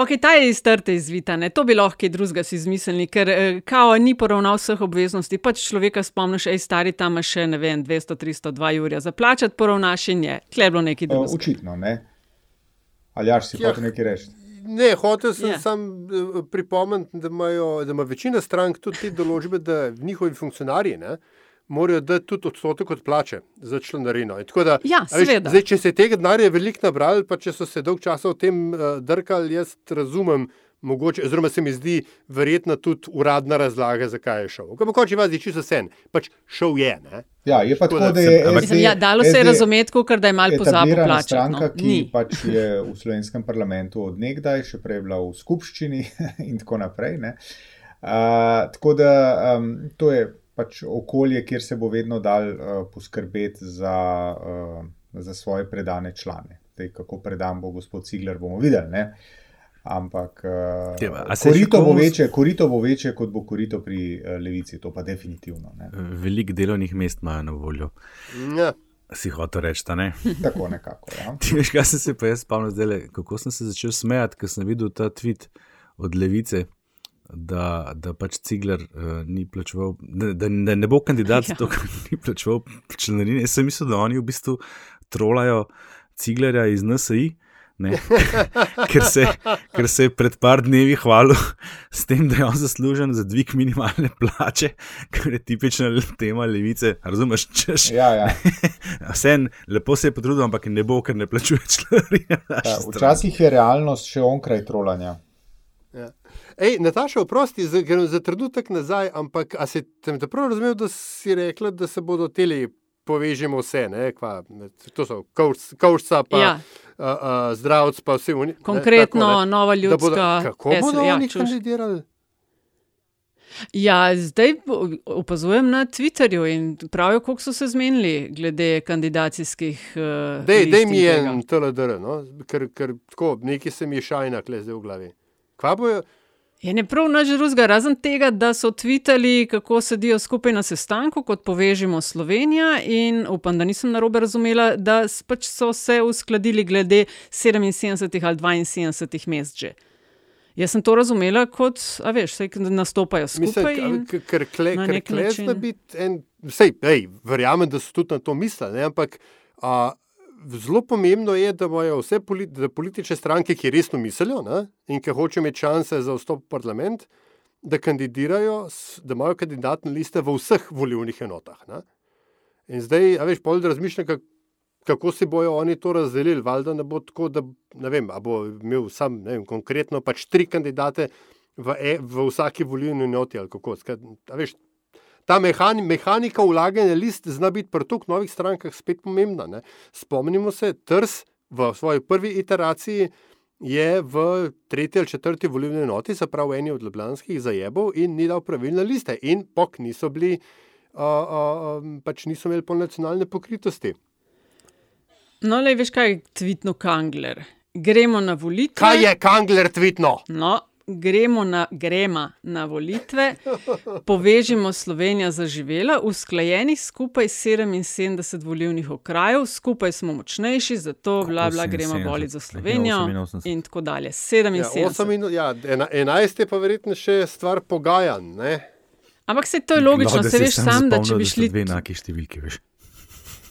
Ok, ta je iz trte izvita, ne? to bi lahko drugega si izmislili, ker eh, kao ni poravnal vseh obveznosti. Pač človeka spomniš, ej, stari tam še ne vem, 200, 300, 2 jurja za plačati, poravnaš in je, kleblo neki drug. Očitno, ne. Ali jaš si ja, hotel nekaj reči? Ne, hotel sem ja. sam eh, pripomniti, da, da ima večina strank tudi te določbe, da njihovi funkcionarji. Ne? Morajo dati tudi odstotek od plače za članarino. Da, ja, veš, zdaj, če se tega denarja veliko nabrali, pa če so se dolg časa o tem uh, drkali, jaz razumem. Mogoče, oziroma, se mi zdi verjetna tudi uradna razlaga, zakaj je šel. Kako konči vas, čisto vse, pač šel je. Ne? Ja, je pa tako, da je. SD, ja, dalo se je razumeti, ker je malo pozabil plačati. Stranka, no? ki pač je v slovenskem parlamentu odnegdaj, še prej bila v skupščini in tako naprej. Uh, tako da um, to je pač okolje, kjer se bo vedno dal uh, poskrbeti za, uh, za svoje predane člane. Tej, kako predam bo gospod Cigler, bomo videli. Ne? Ampak uh, korito, bo večje, korito bo večje, kot bo korito pri uh, levici, to pa definitivno. Veliko delovnih mest imajo na voljo. Ja. Si hotel reči, da ne. Tako nekako. Ja. Ti veš, kaj sem se pa jaz spomnil, zdaj, kako sem se začel smejati, ker sem videl ta tweet od levice, da, da pač Cigler uh, ni plačeval, da, da, da ne bo kandidat, ja. zato ker ni plačeval članarine. Jaz sem mislil, da oni v bistvu trolajo Ciglerja iz NSI. ker, se, ker se je pred par dnevi hvalil s tem, da je on zaslužen za dvig minimalne plače, kar je tipična tema levice. Razumeš, češ? Ja, ja. Vse en, lepo se je potrudil, ampak ne bo, ker ne plačuje članarine. Ja, včasih je realnost še onkraj trolanja. Ja. Ej, Nataša, oprosti, za, za trenutek nazaj, ampak a si te prav razumel, da si rekla, da se bodo teli povežemo vse, ne, kva, to so kavčca, pa ja. zdravc, pa vse oni. Konkretno, ne, tako, ne, nova ljudska. Bodo, kako bodo ja, oni kandidirali? Ja, zdaj opazujem na Twitterju in pravijo, kako so se zmenili glede kandidacijskih. Uh, Dej mi en TLDR, no? ker, ker tako, nekaj se mi je šajna, kle zdaj v glavi. Kva bojo? Je ne prav nič drugega, razen tega, da so tvitali, kako sedijo skupaj na sestanku, kot povežemo Slovenijo. In upam, da nisem narobe razumela, da pač so se uskladili glede 77 ali 72 mest že. Jaz sem to razumela kot, a veš, da nastopajo skupaj. Ker kleš, da bi en, vsej, hej, verjamem, da so tudi na to mislili, ampak a, zelo pomembno je, da imajo vse politi, da politične stranke, ki resno mislijo ne, in ki hočejo imeti šanse za vstop v parlament, da kandidirajo, da imajo kandidatne liste v vseh volivnih enotah. Ne. In zdaj, a veš, pol razmišljam, kako kako si bojo oni to razdelili. Valjda ne bo tako, da ne vem, bo imel sam vem, konkretno pač tri kandidate v, e, v vsaki volilni enoti ali kako. Skrat, veš, ta mehani, mehanika vlaganja list zna biti pri toliko novih strankah spet pomembna. Ne? Spomnimo se, Trs v svoji prvi iteraciji. Je v tretji ali četrti volilni enoti, se pravi, eni od Ljubljanskih zajebov in ni dal pravilne liste, in pok niso bili, uh, uh, pač niso imeli polnacionalne pokritosti. No, le veš, kaj je tvitno Kangler. Gremo na volitve. Kaj je Kangler tvitno? No, gremo na, gremo na volitve, povežimo Slovenijo za živela, usklajeni skupaj 77 volivnih okrajev, skupaj smo močnejši, zato bla, bla, gremo voliti za Slovenijo. In tako dalje. 77. Ja, ja, 11 je pa verjetno še stvar pogajanj. Ampak se to je logično, se veš sam, da če bi šli. Dve enake številke, veš.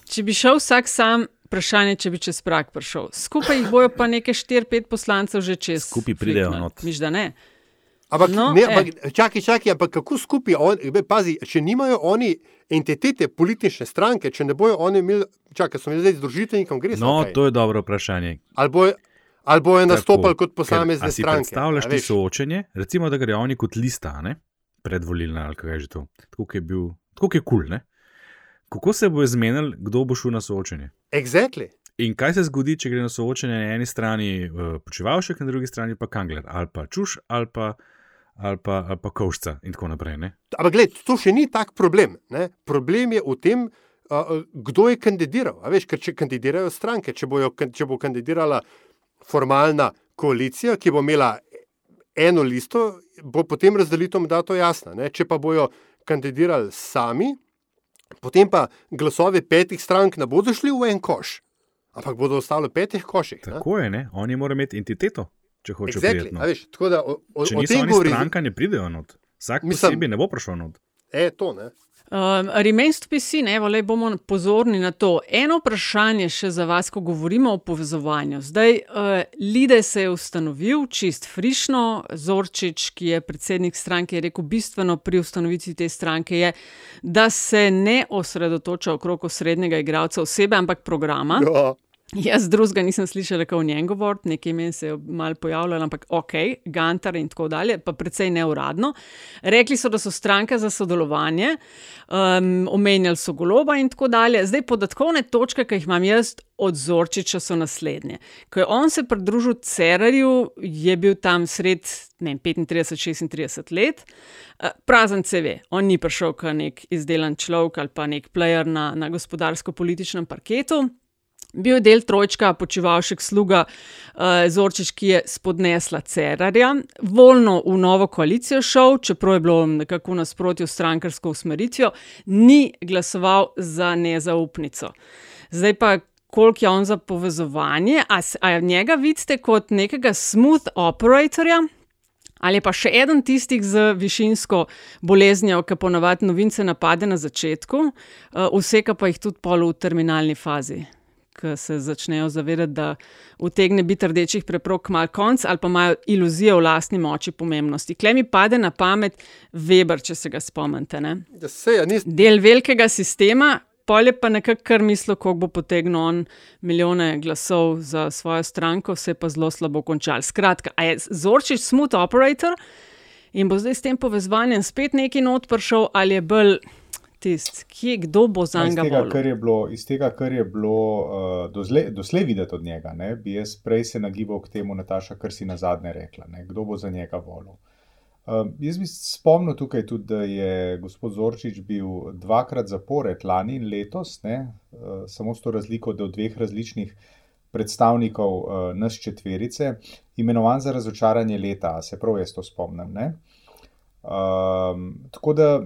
Če bi šel vsak sam, vprašanje, če bi čez prak prišel. Skupaj jih bojo pa nekaj 4-5 poslancev že čez. Skupaj pridejo not. Miš, da ne. Ampak, no, ne, ampak, čakaj, čakaj, ampak kako skupaj, on, pazi, če nimajo oni entitete politične stranke, če ne bojo oni imeli, čakaj, so imeli zdaj združitev in kongres. No, kaj? to je dobro vprašanje. Ali bojo, ali bojo nastopali kot posamezne stranke? Predstavljaš ti soočenje, recimo, da gre oni kot lista, ne? predvolilna ali kaj že to. Tako je bil, tako je kul, cool, ne? Kako se bo izmenil, kdo bo šel na soočenje? Exactly. In kaj se zgodi, če gre na soočenje na eni strani uh, počivalšek, na drugi strani pa kangler, ali pa čuš, ali pa, ali pa, ali pa koščca in tako naprej. Ne? Ampak, gledaj, to še ni tak problem. Ne? Problem je v tem, uh, kdo je kandidiral. Veš, ker če kandidirajo stranke, če, bojo, če bo kandidirala formalna koalicija, ki bo imela eno listo, bo potem razdelitev mandatov jasna. Ne? Če pa bojo kandidirali sami, potem pa glasovi petih strank ne bodo šli v en koš, ampak bodo ostali v petih koših. Tako ne? je, ne? oni morajo imeti entiteto, če hočejo exactly. priti. Če niso oni govori... stranka, ne pridejo not. Vsak posebej ne bo prišel not. E, to ne. Um, Remains to be seen, evo, le bomo pozorni na to. Eno vprašanje še za vas, ko govorimo o povezovanju. Zdaj, uh, Lide se je ustanovil, čist frišno, Zorčič, ki je predsednik stranke, je rekel: bistveno pri ustanovitvi te stranke je, da se ne osredotoča okrog osrednjega igralca osebe, ampak programa. Ja. Jaz drugega nisem slišal, kako v njem govoriti, nekaj imen se je malo pojavljalo, ampak ok, Gantar in tako dalje, pa precej neuradno. Rekli so, da so stranke za sodelovanje, um, omenjali so goloba in tako dalje. Zdaj, podatkovne točke, ki jih imam jaz od Zorčiča, so naslednje. Ko je on se pridružil Cerarju, je bil tam sred 35-36 let, uh, prazen CV, on ni prišel kot nek izdelan človek ali pa nek player na, na gospodarsko-političnem parketu. Bil je del trojčka, počivalšek sluga uh, Zorčič, ki je spodnesla Cerarja, voljno v novo koalicijo šel, čeprav je bilo nekako nasprotju s strankarsko usmeritvijo, ni glasoval za nezaupnico. Zdaj pa, koliko je on za povezovanje, a, a njega vidite kot nekega smooth operatorja? Ali pa še eden tistih z višinsko boleznijo, ki ponavadi novince napade na začetku, uh, vse pa jih tudi pol v terminalni fazi ki se začnejo zavedati, da utegne biti rdečih preprog mal konc ali pa imajo iluzijo o lastni moči pomembnosti. Klej mi pade na pamet Weber, če se ga spomnite. Se, ja, nis... Del velikega sistema. Pol je pa nekako kar mislil, kako bo potegnil on milijone glasov za svojo stranko, vse pa zelo slabo končal. Skratka, je Zorčič smooth operator, In bo zdaj s tem povezovanjem spet neki not prišel, ali je bolj tisti, kje kdo bo za njega. Iz tega, kar je bilo uh, doslej videti od njega, ne, bi jaz prej se nagibal k temu, Nataša, kar si na zadnje rekla, ne, kdo bo za njega volil. Uh, jaz bi spomnil tukaj tudi, da je gospod Zorčič bil dvakrat zapored, lani in letos, ne, uh, samo s to razliko, da od dveh različnih predstavnikov uh, nas četverice, imenovan za razočaranje leta, se prav jaz to spomnim. Um, tako da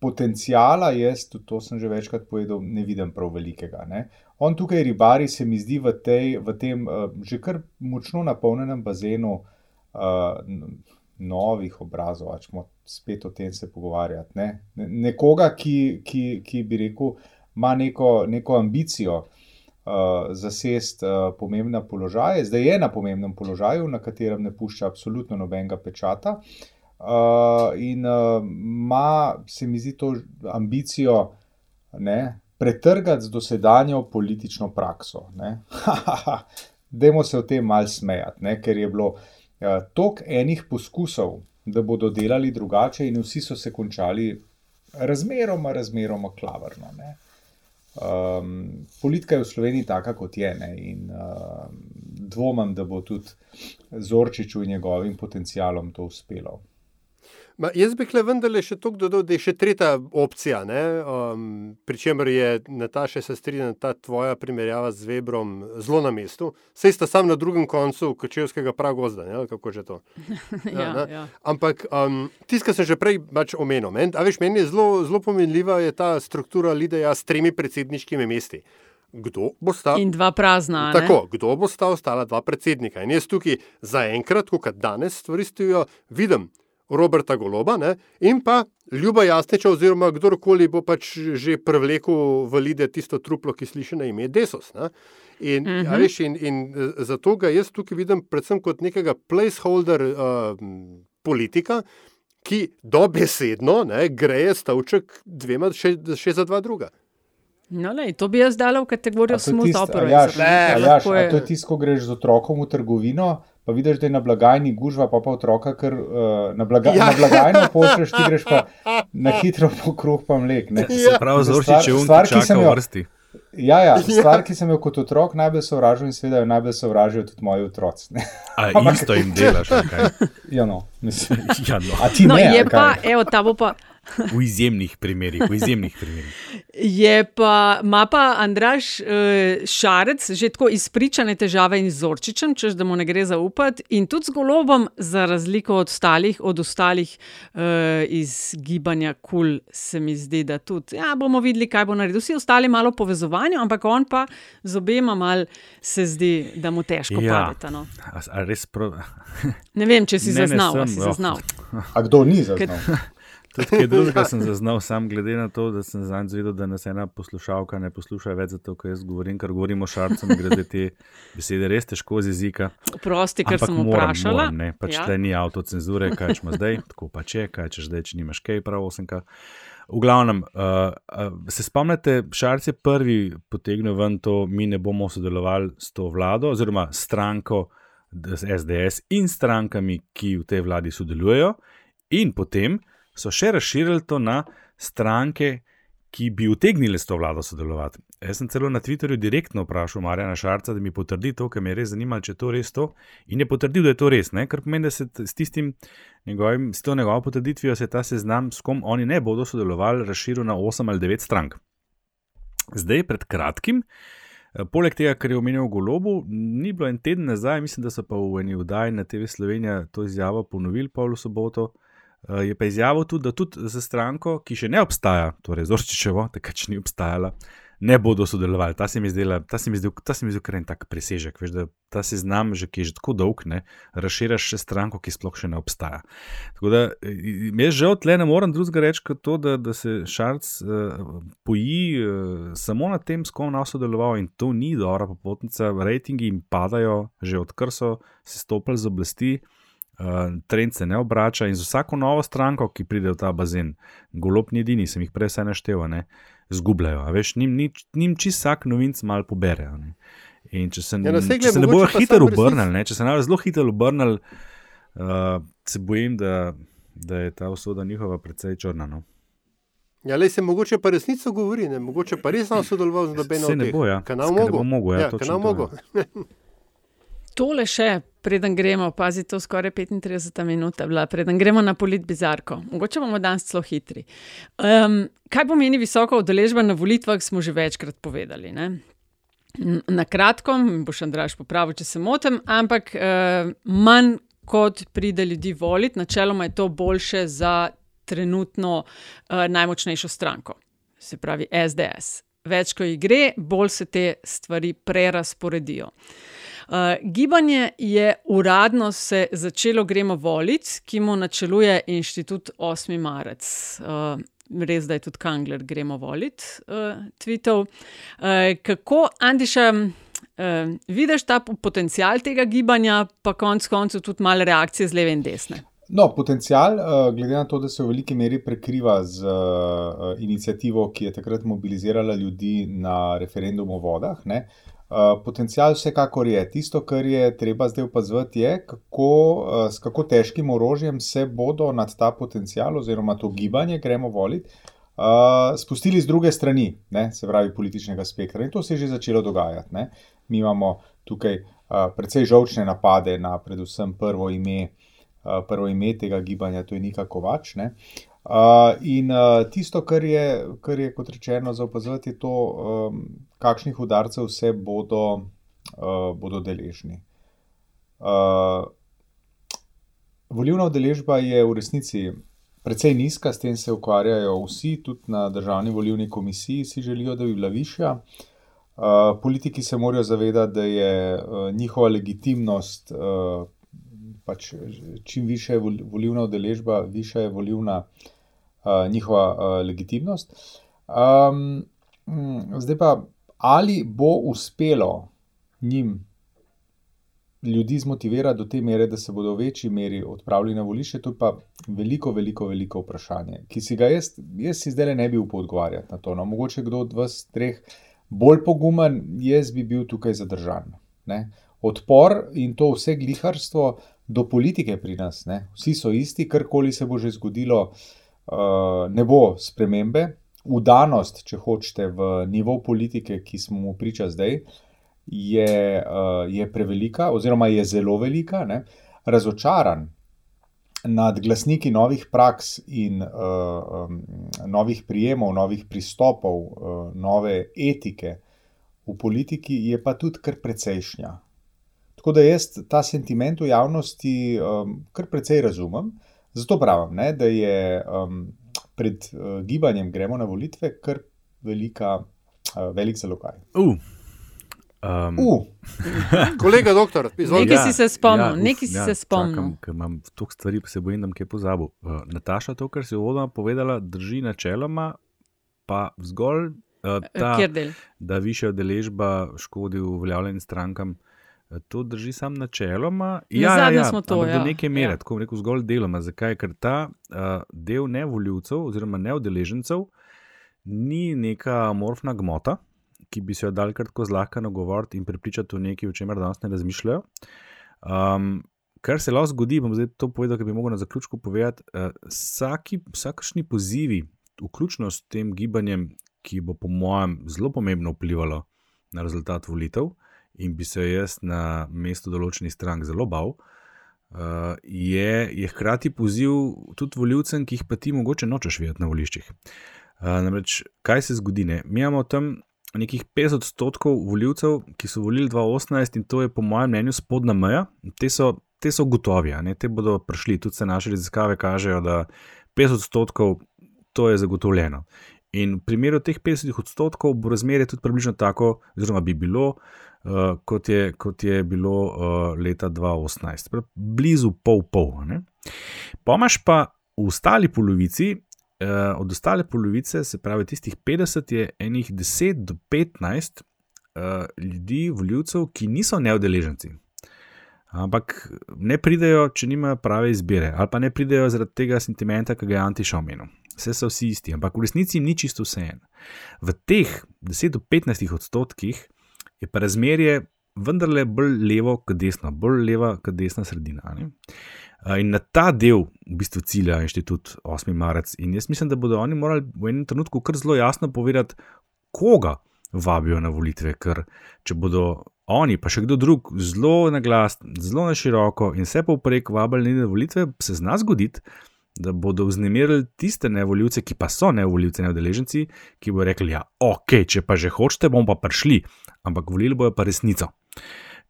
potencijala, jaz tudi to sem že večkrat povedal, ne vidim prav velikega. Ne. On tukaj ribari, se mi zdi, v, tej, v tem uh, že kar močno napolnjenem bazenu uh, novih obrazov, če smo spet o tem se pogovarjati. Ne. Nekoga, ki, ki, ki bi rekel, ima neko, neko ambicijo. Uh, zasest uh, pomembna položaja, zdaj je na pomembnem položaju, na katerem ne pušča absolutno nobenega pečata. Uh, Uh, in uh, ima, se mi zdi, to ambicijo ne, pretrgati z dosedanjo politično prakso. Dajmo se o tem mal smejati, ne, ker je bilo uh, toliko enih poskusov, da bodo delali drugače, in vsi so se končali razmeroma, razmeroma klavrno. Um, politika je v Sloveniji taka, kot je, ne, in uh, dvomim, da bo tudi Zorčiču in njegovim potencialom to uspelo. Ma, jaz bi le vendarle še to dodal, da je še tretja opcija. Um, Pričemer je Nataša se strinjala, ta tvoja primerjava z Webrom zelo na mestu. Sej sta sam na drugem koncu kočevskega pragozda, ne? kako že to. ja, ja, ja. Ampak um, tisto, kar sem že prej pač omenil, men, veš, meni je zelo, zelo pomenljiva je ta struktura Lideja s tremi predsedniškimi mesti. Kdo bo stal? In dva prazna. Tako, kdo bo stal, ostala dva predsednika. In jaz tukaj zaenkrat, kot danes stvari stojijo, vidim, Roberta Goloba ne? in pa Ljuba Jasneča, oziroma kdorkoli bo pač že prevlekel v lide tisto truplo, ki sliši na ime Desos. In, uh -huh. veš, in, in e, zato ga jaz tukaj vidim predvsem kot nekega placeholder uh, politika, ki dobesedno ne, greje stavček dvema, še, še za dva druga. No, lej, to bi jaz dal v kategorijo smutno. Ja, ja, to je tisto, ko greš z otrokom v trgovino pa vidiš, da je na blagajni gužva, pa pa otroka, ker uh, na, blaga, ja. na blagajni pošleš, ti greš pa na hitro po kruh, pa mlek. Ne. Ja. Prav zelo če vnki v vrsti. Ja, ja, stvar, ki sem jo kot otrok najbolj sovražil in seveda jo najbolj sovražijo tudi moji otroci. Ampak isto jim delaš, kaj? Ja, no, mislim. Ja, no. A ti no, ne? Je pa, evo, ta bo pa. V izjemnih primerih, v izjemnih primerih. Je pa, ima pa Andraš uh, Šarec že tako izpričane težave in z Zorčičem, čež da mu ne gre zaupati, in tudi z golobom, za razliko od ostalih, od ostalih uh, iz gibanja KUL, cool, se mi zdi, da tudi. Ja, bomo videli, kaj bo naredil. Vsi ostali malo povezovanja, ampak on pa z obema mal se zdi, da mu težko ja. padeta. No. ne vem, če si ne, zaznal. Ne, sem, si zaznal. A kdo ni zaznal? Tudi kaj drugega sem zaznal, sam glede na to, da sem zdaj zvedel, da nas ena poslušalka ne posluša več zato, ker jaz govorim, ker govorimo šarcem, grede te besede res težko z jezika. Prosti, ker sem vprašala. Moram, ne, pač ja. tle ni avtocenzure, kaj češ zdaj, tako pa če, kaj češ zdaj, če nimaš kaj prav osemka. V glavnem, uh, uh, se spomnite, Šarc je prvi potegnil ven to, mi ne bomo sodelovali s to vlado, oziroma stranko SDS in strankami, ki v tej vladi sodelujejo, in potem so še razširili to na stranke, ki bi utegnili s to vlado sodelovati. Jaz sem celo na Twitterju direktno vprašal Marjana Šarca, da mi potrdi to, kar me je res zanimalo, če je to res to. In je potrdil, da je to res, ne? ker pomeni, da se s, tistim, njegovim, s to njegovo potrditvijo se ta seznam, s kom oni ne bodo sodelovali, razširil na 8 ali 9 strank. Zdaj, pred kratkim, eh, poleg tega, kar je omenil Golobu, ni bilo en teden nazaj, mislim, da so pa v eni vdaji na TV Slovenija to izjavo ponovili, Pavlo Soboto. Eh, je pa izjavil tudi, da tudi za stranko, ki še ne obstaja, torej Zorčičevo, takrat še ni obstajala, ne bodo sodelovali. Ta se mi zdela, ta se mi zdel, ta se mi zdel kar en tak presežek, veš, da ta seznam, že, ki je že tako dolg, ne, razširaš še stranko, ki sploh še ne obstaja. Tako da, jaz žal tle ne morem drugega reči kot to, da, da se Šarc uh, poji uh, samo na tem, s kom nas sodeloval in to ni dobra popotnica, rejtingi jim padajo, že odkar so se stopili z oblasti trend se ne obrača in z vsako novo stranko, ki pride v ta bazen, golob ni edini, sem jih prej vse naštel, ne, zgubljajo. Veš, njim, njim čist vsak novinc mal poberejo. Ne. In če se, ja, če se ne bojo hitro obrnili, če se ne bojo zelo hitro obrnili, uh, se bojim, da, da je ta usoda njihova precej črna. No? Ja, le se mogoče pa resnico govori, ne? mogoče pa res nam sodeloval z nobeno od teh. Se ne boja, kanal mogo. mogo. Ja, ja kanal mogo. Tole še, preden gremo, pazi, to skoraj 35 minut, bila, preden gremo na polit bizarko. Mogoče bomo danes zelo hitri. Um, kaj pomeni visoka udeležba na volitvah, smo že večkrat povedali. Ne? Na kratko, boš Andraš popravil, če se motim, ampak uh, manj kot pride ljudi voliti, načeloma je to boljše za trenutno uh, najmočnejšo stranko, se pravi SDS. Več, ko jih gre, bolj se te stvari prerasporedijo. Uh, gibanje je uradno se začelo gremo voliti, ki mu načeluje inštitut 8. marec. Uh, res, da je tudi Kangler gremo voliti, uh, tvitev. Uh, kako, Andiša, uh, vidiš ta potencial tega gibanja, pa konec koncev tudi malo reakcije z leve in desne? No, potencial, glede na to, da se v veliki meri prekriva z inicijativo, ki je takrat mobilizirala ljudi na referendumu o vodah. Ne, uh, Eh, potencial vsekakor je. Tisto, kar je treba zdaj opazovati, je, kako, uh, s kako težkim orožjem se bodo nad ta potencial oziroma to gibanje, gremo voliti, uh, spustili z druge strani, ne, se pravi političnega spektra. In to se je že začelo dogajati. Ne. Mi imamo tukaj uh, precej žovčne napade na predvsem prvo ime. Prvo ime tega gibanja, to je Nika Kovač. Uh, Uh, in uh, tisto, kar je, kar je kot rečeno, za opazovati, je to, um, kakšnih udarcev vse bodo, uh, bodo deležni. Uh, volivna udeležba je v resnici precej nizka, s tem se ukvarjajo vsi, tudi na državni volivni komisiji si želijo, da bi bila višja. Uh, politiki se morajo zavedati, da je uh, njihova legitimnost, uh, pač čim više je volivna udeležba, više je volivna uh, njihova uh, legitimnost. Um, zdaj pa, ali bo uspelo njim ljudi zmotivirati do te mere, da se bodo v večji meri odpravili na volišče, to je pa veliko, veliko, veliko vprašanje, ki si ga jaz, jaz si zdaj ne bi upal odgovarjati na to. No, mogoče kdo od vas treh bolj pogumen, jaz bi bil tukaj zadržan. Ne? Odpor in to vse gliharstvo do politike pri nas, ne? vsi so isti, karkoli se bo že zgodilo, Eh, ne bo spremembe, udanost, če hočete, v nivo politike, ki smo mu priča zdaj, je, uh, je prevelika, oziroma je zelo velika, ne? razočaran nad glasniki novih praks in uh, um, novih prijemov, novih pristopov, uh, nove etike v politiki, je pa tudi kar precejšnja. Tako da jaz ta sentiment v javnosti um, kar precej razumem. Zato pravim, ne, da je um, pred uh, gibanjem gremo na volitve kar velika, uh, velik zalogaj. Uh. Um, uh. Kolega, doktor, izvolite. Nekaj si se spomnil, ja, nekaj si ja, se spomnil. Ker imam toliko stvari, se bojim, da bom kaj pozabil. Uh, Nataša, to, kar si uvodoma povedala, drži načeloma, pa zgolj uh, ta, da više odeležba škodi uveljavljenim strankam. To drži samo načeloma. Ja, ja, ja, smo to. Ja. Do neke mere, ja. tako rekel, zgolj deloma. Zakaj? Ker ta uh, del nevoljivcev oziroma neodeležencev ni neka amorfna gmota, ki bi se jo dal kratko zlahka nagovoriti in prepričati v nekaj, o čemer danes ne razmišljajo. Um, kar se lahko zgodi, bom zdaj to povedal, ker bi mogel na zaključku povedati. Uh, vsaki, vsakašni pozivi, vključno s tem gibanjem, ki bo po mojem zelo pomembno vplivalo na rezultat volitev in bi se jaz na mestu določenih strank zelo bal, uh, je, je hkrati poziv tudi voljivcem, ki jih pa ti mogoče nočeš videti na voliščih. Uh, namreč, kaj se zgodi? Ne? Mi imamo tam nekih 50 odstotkov voljivcev, ki so volili 2018 in to je po mojem mnenju spodnja meja. Te so, te so gotovi, te bodo prišli. Tudi se naše raziskave kažejo, da 50 odstotkov to je zagotovljeno. In v primeru teh 50 odstotkov bo razmerje tudi približno tako, oziroma bi bilo, uh, kot, je, kot je bilo uh, leta 2018, Prav, blizu pol-pol. Pomaž pa v ostali polovici, uh, od ostale polovice, se pravi tistih 50, je enih 10 do 15 uh, ljudi, voljivcev, ki niso neodeleženci. Ampak ne pridejo, če nimajo prave izbire, ali pa ne pridejo zaradi tega sentimenta, ki ga je Antiš omenil. Vse so vsi isti, ampak v resnici ni čisto vse en. V teh 10 do 15 odstotkih je pa razmerje vendarle bolj levo kot desno, bolj leva kot desna sredina. Ne? In na ta del v bistvu cilja inštitut 8. marec. In jaz mislim, da bodo oni morali v enem trenutku kar zelo jasno povedati, koga vabijo na volitve. Ker če bodo oni, pa še kdo drug, zelo na glas, zelo na široko in vse povprek vabili na volitve, se zna zgoditi, da bodo vznemirili tiste nevoljivce, ki pa so nevoljivci, neodeleženci, ki bodo rekli: Ja, ok, če pa že hočete, bomo pa prišli, ampak volili bojo pa resnico.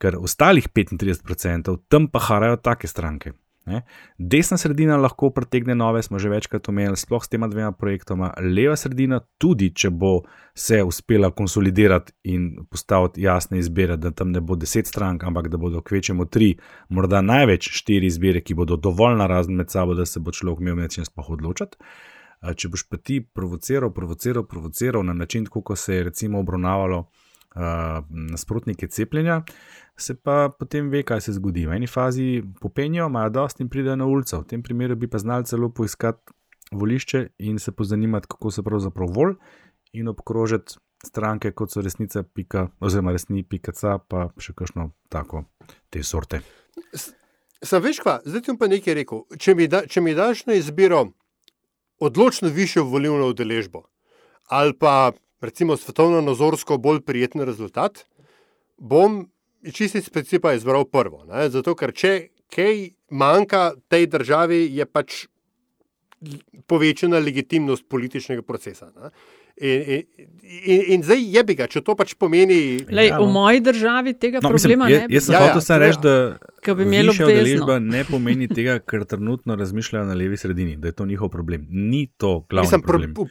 Ker ostalih 35% tam pa harajo take stranke. Ne? Desna sredina lahko pritegne nove, smo že večkrat omenili, sploh s tema dvema projektoma. Leva sredina, tudi če bo se uspela konsolidirati in postaviti jasne izbire, da tam ne bo deset strank, ampak da bodo kvečemo tri, morda največ štiri izbire, ki bodo dovolj narazne med sabo, da se bo človek imel med čim sploh odločiti. Če boš pa ti provociral, provociral, provociral na način, kot se je recimo obravnavalo nasprotnike cepljenja, se pa potem ve, kaj se zgodi. V eni fazi popenijo, imajo dosti in pridejo na ulico. V tem primeru bi pa znali celo poiskati volišče in se pozanimati, kako se pravzaprav vol in obkrožiti stranke, kot so resnica, pika, oziroma resni, pika, ca, pa še kakšno tako te sorte. Sam veš, kva, zdaj ti bom pa nekaj rekel. Če mi, da, če mi daš na izbiro odločno višjo volilno udeležbo ali pa recimo svetovno nazorsko bolj prijeten rezultat, bom čisto iz principa izbral prvo. Ne? Zato, ker če kaj manjka tej državi, je pač povečana legitimnost političnega procesa. Ne? In, in, in, in zdaj je bi ga, če to pač pomeni. Lej, v moji državi tega no, problema mislim, ne bi. Jaz sem ja, hotel ja, reči, da bi imel udeležba ne pomeni tega, ker trenutno razmišljajo na levi sredini, da je to njihov problem. Ni to glavni mislim, problem. Pr,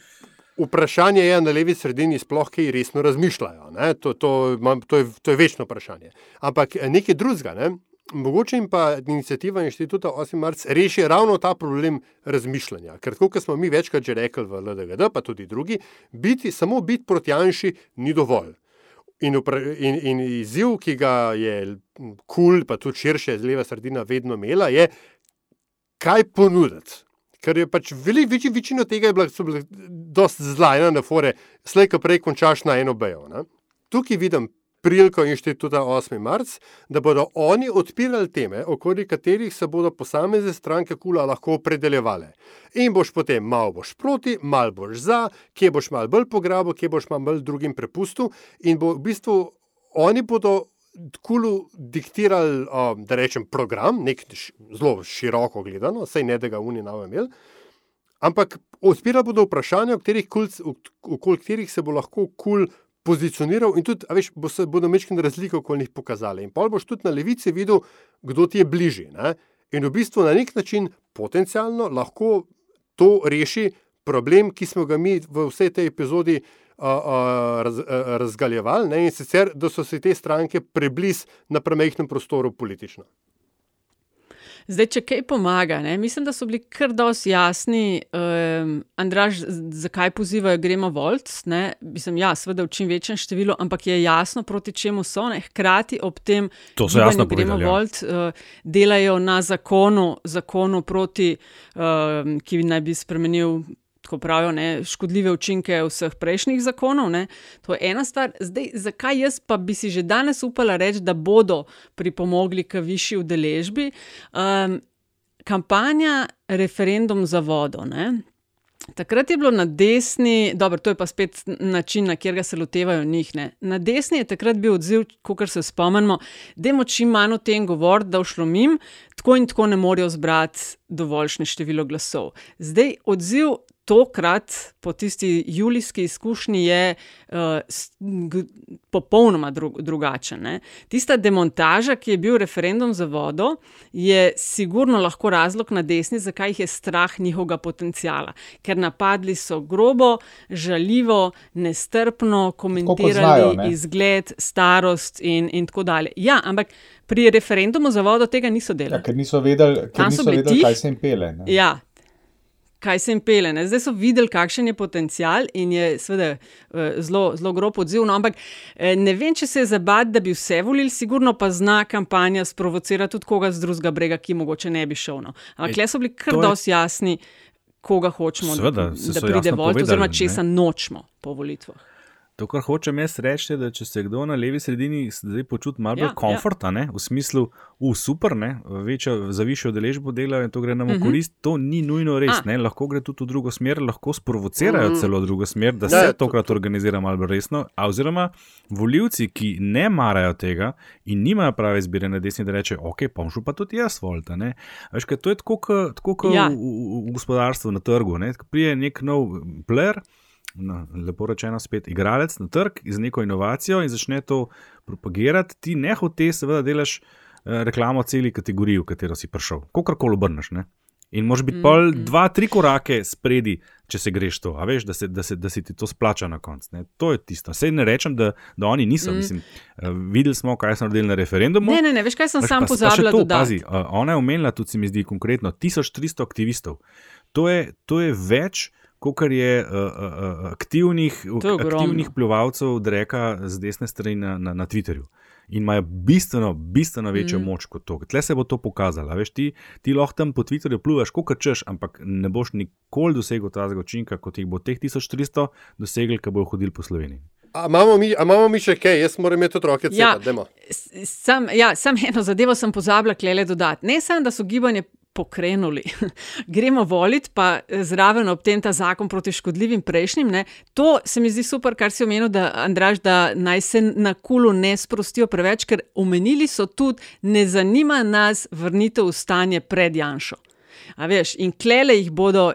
Vprašanje je, na levi sredini sploh kaj resno razmišljajo. To, to, to, je, to je večno vprašanje. Ampak eh, nekaj drugega, ne? mogoče jim pa inicijativa inštituta 8. marca reši ravno ta problem razmišljanja. Ker, kot smo mi večkrat že rekli v LDGD, pa tudi drugi, biti, samo biti proti Janši ni dovolj. In, in, in izziv, ki ga je kul, cool, pa tudi širše, z leva sredina vedno imela, je, kaj ponuditi. Ker je pač veliko, večji, večino tega je bilo, so bile dosti zlajne na fore, slej, ko prej končaš na eno bejo. Ne? Tukaj vidim priliko inštituta 8. marc, da bodo oni odpirali teme, okoli katerih se bodo posamezne stranke kula lahko opredeljevale. In boš potem malo boš proti, malo boš za, kje boš malo bolj pograbo, kje boš malo bolj drugim prepustil. In bo v bistvu oni bodo kulu diktirali, um, da rečem, program, nek zelo široko gledano, sej ne da ga Unija ne bo imel. Ampak odpira bodo vprašanja, okoli katerih se bo lahko kul pozicioniral, in tudi, veš, bo se bodo mečkine razlike okoli njih pokazali. In pa boš tudi na levici videl, kdo ti je bližji. Ne? In v bistvu na nek način potencialno lahko to reši problem, ki smo ga mi v vsej tej epizodi raz, razgaljevali, ne, in sicer, da so se te stranke prebliz na premehkem prostoru politično. Zdaj, če kaj pomaga, ne? mislim, da so bili kar dosti jasni, um, Andraž, zakaj pozivajo, gremo volt. Mislim, ja, seveda v čim večjem številu, ampak je jasno, proti čemu so. Ne? Hkrati ob tem, da gremo povedali, ja. volt, uh, delajo na zakonu, zakonu proti, uh, ki naj bi spremenil tako pravijo, ne, škodljive učinke vseh prejšnjih zakonov. Ne. To je ena stvar. Zdaj, zakaj jaz pa bi si že danes upala reči, da bodo pripomogli k višji udeležbi? Um, kampanja referendum za vodo. Ne. Takrat je bilo na desni, dobro, to je pa spet način, na katerega se lotevajo njih. Ne. Na desni je takrat bil odziv, kot se spomnimo, da je čim manj o tem govoriti, da všlomim, tako in tako ne morejo zbrati dovoljšne število glasov. Zdaj odziv tokrat, po tisti julijski izkušnji, je uh, popolnoma dru drugačen. Ne? Tista demontaža, ki je bil referendum za vodo, je sigurno lahko razlog na desni, zakaj jih je strah njihovega potencijala. Ker napadli so grobo, žaljivo, nestrpno, komentirali znajo, izgled, starost in, in tako dalje. Ja, ampak. Pri referendumu za vodo tega niso delali. Ja, ker niso vedeli, ker niso vedeli kaj se jim pele. Ne? Ja, kaj se jim pele. Ne? Zdaj so videli, kakšen je potencial in je seveda eh, zelo, zelo grob odziv. No, ampak eh, ne vem, če se je zabad, da bi vse volili, sigurno pa zna kampanja sprovocirati tudi koga z drugega brega, ki mogoče ne bi šel. No. Ampak le so bili kar dosti jasni, koga hočemo, seveda, da, da pride volj, oziroma česa nočemo po volitvah. To, kar hočem jaz reči, je, da če se kdo na levi sredini zdaj počuti malo ja, bolj komfortno, ja. v smislu, v super, ne, večjo, za višjo deležbo dela in to gre nam v uh mhm. -huh. korist, to ni nujno res. Ne, lahko gre tudi v drugo smer, lahko sprovocirajo uh mhm. -huh. celo drugo smer, da se tokrat organizira malo bolj resno. A oziroma, voljivci, ki ne marajo tega in nimajo prave izbire na desni, da reče, ok, pomšu pa tudi jaz, volite. Veš, kaj to je tako, kot ja. v, v, v gospodarstvu na trgu. Ne, prije nek nov player na, lepo rečeno, spet igralec na trg z neko inovacijo in začne to propagirati, ti ne hoče, seveda, delaš eh, reklamo celi kategoriji, v katero si prišel, kako koli obrneš. Ne? In moraš biti mm, pol mm. dva, tri korake spredi, če se greš to, a veš, da se, da se, da se ti to splača na koncu. To je tisto. Sej ne rečem, da, da oni niso. Mm. Mislim, uh, videli smo, kaj so naredili na referendumu. Ne, ne, ne, veš, kaj sem veš, sam pozabil. Pazi, uh, ona je omenila, tudi se mi zdi konkretno, 1300 aktivistov. To je, to je več, kot je uh, uh, aktivnih, aktivnih pljuvalcev dreka z desne strani na, na, na Twitterju. In imajo bistveno, bistveno večjo mm. moč kot to. Tle se bo to pokazalo. Veš, ti, ti lahko tam po Twitterju pluvaš, kot češ, ampak ne boš nikoli dosegel tega učinka, kot jih bo teh 1300 dosegli, ki bojo hodili po Sloveniji. A imamo, mi, a imamo mi še kaj, jaz moram imeti otroke, ja, sam, ja, sam eno zadevo sem pozabila, klele dodati. Ne samo, da so gibanje pokrenuli. Gremo voliti, pa zraven ob tem ta zakon proti škodljivim prejšnjim. Ne? To se mi zdi super, kar si omenil, da, Andraž, da naj se na kulu ne sprostijo preveč, ker omenili so tudi, ne zanima nas vrnitev v stanje pred Janšo. A veš, in klele jih bodo,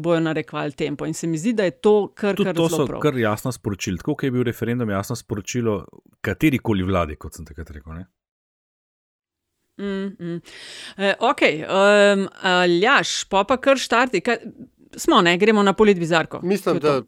bodo narekovali tempo. In se mi zdi, da je to kar kar to so prav. kar jasno sporočili. Tako je bil referendum jasno sporočilo kateri koli vladi, kot sem takrat rekel. Ne? Mm, mm. E, ok, um, Ljaš, pa pa kar štarti. Kaj, smo, ne, gremo na politbizarko. Mislim, da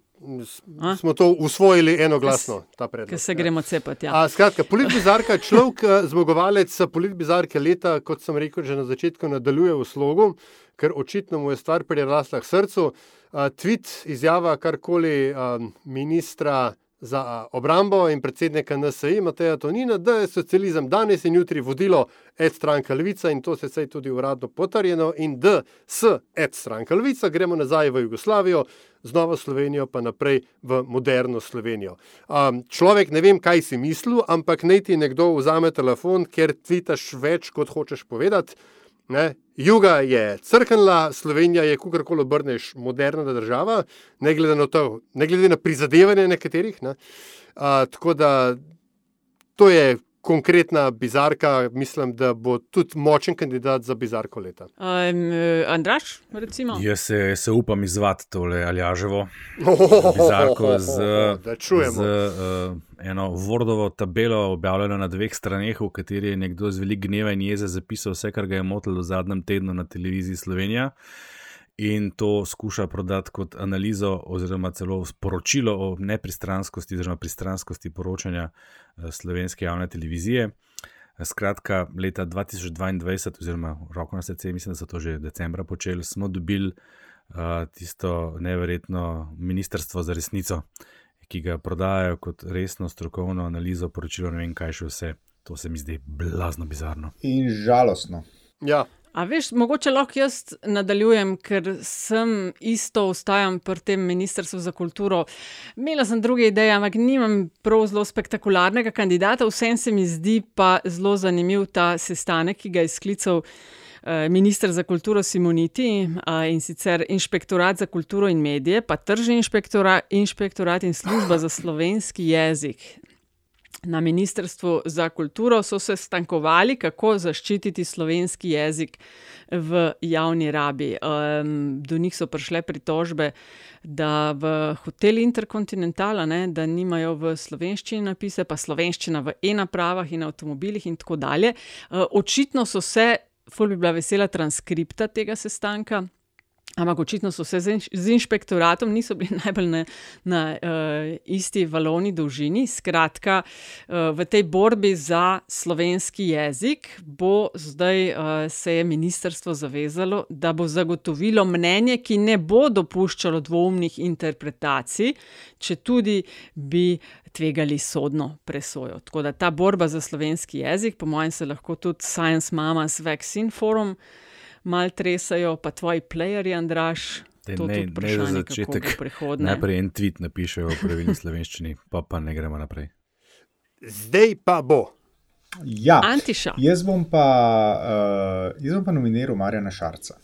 smo to usvojili enoglasno, ta predlog. Ker se ja. gremo cepati. Ja. Skratka, politbizarka je človek, eh, zmagovalec politbizarke leta, kot sem rekel že na začetku, nadaljuje v slogu, ker očitno mu je stvar prirasla k srcu. Uh, tweet, izjava karkoli uh, ministra za obrambo in predsednika NSA, Mateja Tonina, da je socializem danes in jutri vodilo ed stranka Levica in to se je tudi uradno potrjeno in da s ed stranka Levica gremo nazaj v Jugoslavijo, z Novo Slovenijo pa naprej v moderno Slovenijo. Um, človek ne vem, kaj si mislil, ampak naj ti nekdo vzame telefon, ker tvitaš več, kot hočeš povedati. Ne? Juga je crknila, Slovenija je, kako koli obrneš, moderna država, ne glede na to, ne glede na prizadevanje nekaterih. Ne? A, tako da to je konkretna bizarka, mislim, da bo tudi močen kandidat za bizarko leta. Um, Andraš, recimo? Jaz se, se upam izvati tole Aljaževo, bizarko z, z uh, eno Vordovo tabelo, objavljeno na dveh straneh, v kateri je nekdo z velik gneva in jeze zapisal vse, kar ga je motilo v zadnjem tednu na televiziji Slovenija in to skuša prodati kot analizo oziroma celo sporočilo o nepristranskosti oziroma pristranskosti poročanja eh, slovenske javne televizije. Skratka, leta 2022, oziroma roko na srce, mislim, da so to že decembra počeli, smo dobili uh, tisto neverjetno ministrstvo za resnico, ki ga prodajajo kot resno strokovno analizo, poročilo, ne vem kaj še vse. To se mi zdi blazno bizarno. In žalostno. Ja, A veš, mogoče lahko jaz nadaljujem, ker sem isto ostajam pri tem Ministrstvu za kulturo. Imela sem druge ideje, ampak nimam prav zelo spektakularnega kandidata. Vsem se mi zdi pa zelo zanimiv ta sestanek, ki ga je sklical eh, ministr za kulturo Simoniti in sicer Inšpektorat za kulturo in medije, pa Tržni inšpektorat, inšpektorat in služba za slovenski jezik na Ministrstvu za kulturo so se stankovali, kako zaščititi slovenski jezik v javni rabi. Um, do njih so prišle pritožbe, da v hotelu Intercontinentala, ne, nimajo v slovenščini napise, pa slovenščina v e-napravah in avtomobilih in tako dalje. Uh, očitno so se, ful bi bila vesela transkripta tega sestanka. Ampak očitno so se z inšpektoratom niso bili najbolj na, na uh, isti valovni dolžini. Skratka, uh, v tej borbi za slovenski jezik bo zdaj uh, se je ministrstvo zavezalo, da bo zagotovilo mnenje, ki ne bo dopuščalo dvomnih interpretacij, če tudi bi tvegali sodno presojo. Tako da ta borba za slovenski jezik, po mojem, se lahko tudi Science Mamas Vaccine Forum mal tresajo, pa tvoji playerji, Andraš. to ne, ne za začetek. Najprej en tweet napišejo v pravilni slovenščini, pa pa ne gremo naprej. Zdaj pa bo. Ja, jaz bom pa, uh, jaz bom pa nominiral Marjana Šarca.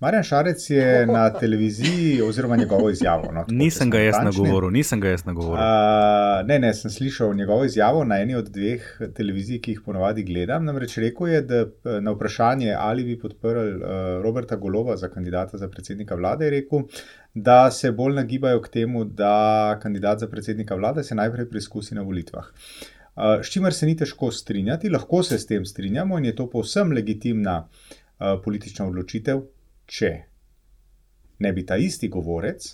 Marjan Šarec je na televiziji, oziroma njegovo izjavo. No, nisem, ga nagovoril, nisem ga jaz nagovoril. Uh, ne, ne, sem slišal njegovo izjavo na eni od dveh televizij, ki jih ponovadi gledam. Namreč rekel je, da na vprašanje, ali bi podprl uh, Roberta Golova za kandidata za predsednika vlade, je rekel, da se bolj nagibajo k temu, da kandidat za predsednika vlade se najprej preizkusi na volitvah. Uh, s čimer se ni težko strinjati, lahko se s tem strinjamo in je to povsem legitimna uh, politična odločitev če ne bi ta isti govorec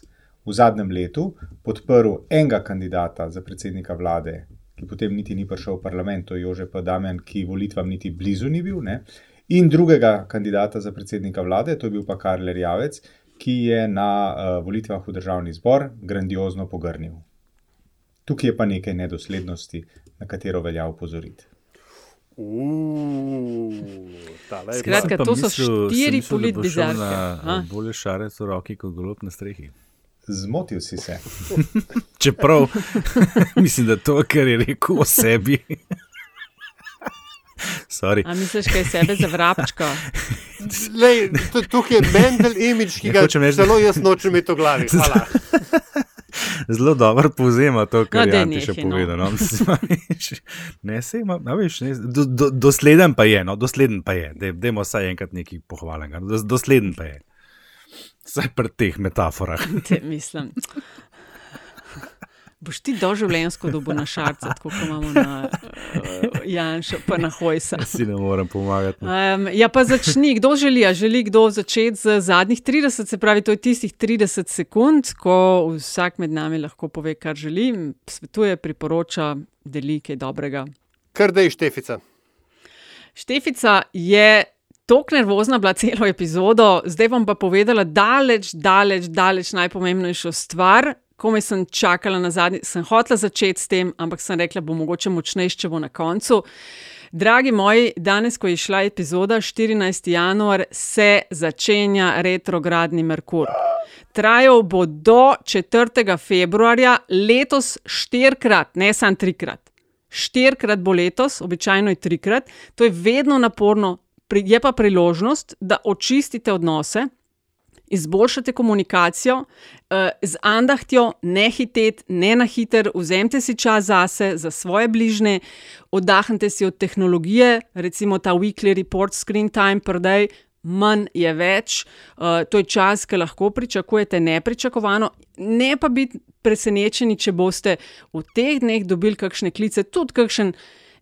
v zadnjem letu podprl enega kandidata za predsednika vlade, ki potem niti ni prišel v parlament, to je Jože Padamen, ki volitvam niti blizu ni bil, ne? in drugega kandidata za predsednika vlade, to je bil pa Karl Javec, ki je na uh, volitvah v državni zbor grandiozno pogrnil. Tukaj je pa nekaj nedoslednosti, na katero velja upozoriti. Skratka, to so štiri politi bizarke. Bolje šarec v roki kot golob na strehi. Zmotil si se. Čeprav mislim, da to, kar je rekel o sebi. A misliš, kaj je sebe za vrabčko? Tukaj je Mendel imič, ki ga zelo jaz nočem imeti v glavi. Hvala zelo dobro povzema to, kar no, je še no. povedal. No. ne, se ima, no, veš, ne, do, do, dosleden pa je, no, dosleden pa je, da imamo vsaj enkrat nekaj pohvalega. No, dosleden pa je. Vsaj pri teh metaforah. Te mislim. Boš ti doživljenjsko dobo na šarce, kot imamo na uh, Janšu, pa na Hojsa. Si ne morem pomagati. Um, ja, pa začni, kdo želi? A želi kdo začeti z zadnjih 30, se pravi, to je tistih 30 sekund, ko vsak med nami lahko pove, kar želi, svetuje, priporoča, deli kaj dobrega. Kar da je Štefica. Štefica je. Tok nervozna bila celo epizodo, zdaj bom pa povedala daleč, daleč, daleč najpomembnejšo stvar, komaj sem čakala na zadnji, sem hotela začeti s tem, ampak sem rekla, bo mogoče močnejše, če bo na koncu. Dragi moji, danes, ko je šla epizoda 14. januar, se začenja retrogradni Merkur. Trajal bo do 4. februarja, letos štirikrat, ne samo trikrat. Štirikrat bo letos, običajno je trikrat, to je vedno naporno, je pa priložnost, da očistite odnose, izboljšate komunikacijo, eh, z andahtjo, ne hiteti, ne na hiter, vzemite si čas zase, za svoje bližnje, oddahnite si od tehnologije, recimo ta weekly report, screen time per day. Manj je več, uh, to je čas, ki lahko pričakujete nepričakovano, ne pa biti presenečeni, če boste v teh dneh dobili kakšne klice, tudi kakšen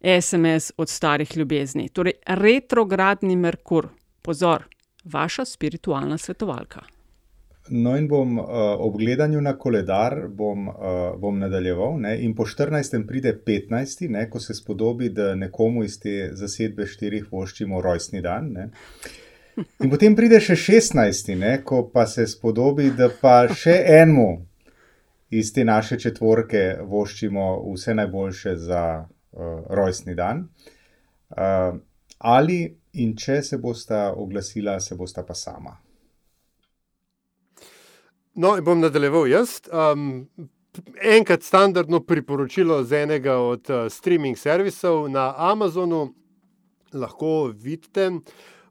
SMS od starih ljubezni. Torej, retrogradni Merkur, pozor, vaša spiritualna svetovalka. No, in bom uh, ob gledanju na koledar bom, uh, bom nadaljeval. Ne? In po 14. pride 15., ne? ko se spodobi, da nekomu iz te zasedbe štirih voščimo rojstni dan. Ne? In potem pride še 16., ne? ko pa se spodobi, da pa še enemu iz te naše četvorke voščimo vse najboljše za uh, rojstni dan. Uh, ali in če se bosta oglasila, se bosta pa sama. No, in bom nadaljeval jaz. Um, enkrat standardno priporočilo z enega od uh, streaming servisov na Amazonu, lahko vidite.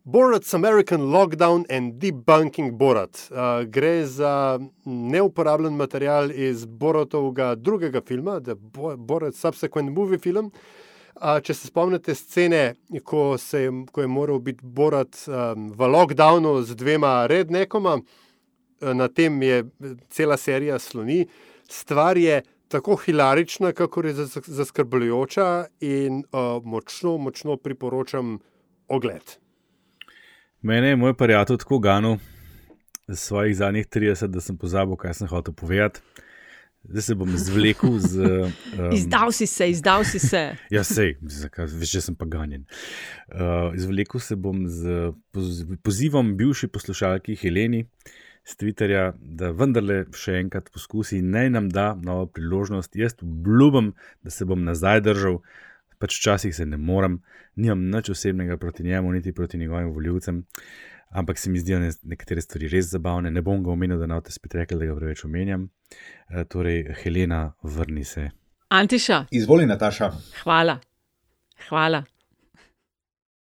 Borat's American Lockdown and Debunking Borat. Uh, gre za neuporabljen material iz Boratovega drugega filma, The Borat Subsequent Movie Film. Če se spomnite scene, ko, se, ko je moral biti Borat v lockdownu z dvema rednekoma, na tem je cela serija sloni. Stvar je tako hilarična, kako je zaskrbljujoča in uh, močno, močno priporočam ogled. Mene je moj prijatelj tako ganil svojih zadnjih 30, da sem pozabil, kaj sem hotel povedati. Zdaj se bom zvlekel z. Um, izdal si se, izdal si se. ja, sej, že sem pa ganjen. Uh, zvlekel se bom z pozivom bivši poslušalki Heleni z Twitterja, da vendarle še enkrat poskusi in naj nam da novo priložnost. Jaz obljubim, da se bom nazaj držal. pač včasih se ne morem, nimam nič osebnega proti njemu, niti proti njegovim voljivcem. Ampak se mi zdijo nekatere stvari res zabavne. Ne bom ga omenil, da ne boste spet rekli, da ga preveč omenjam. E, torej, Helena, vrni se. Antiša. Izvoli, Nataša. Hvala. Hvala.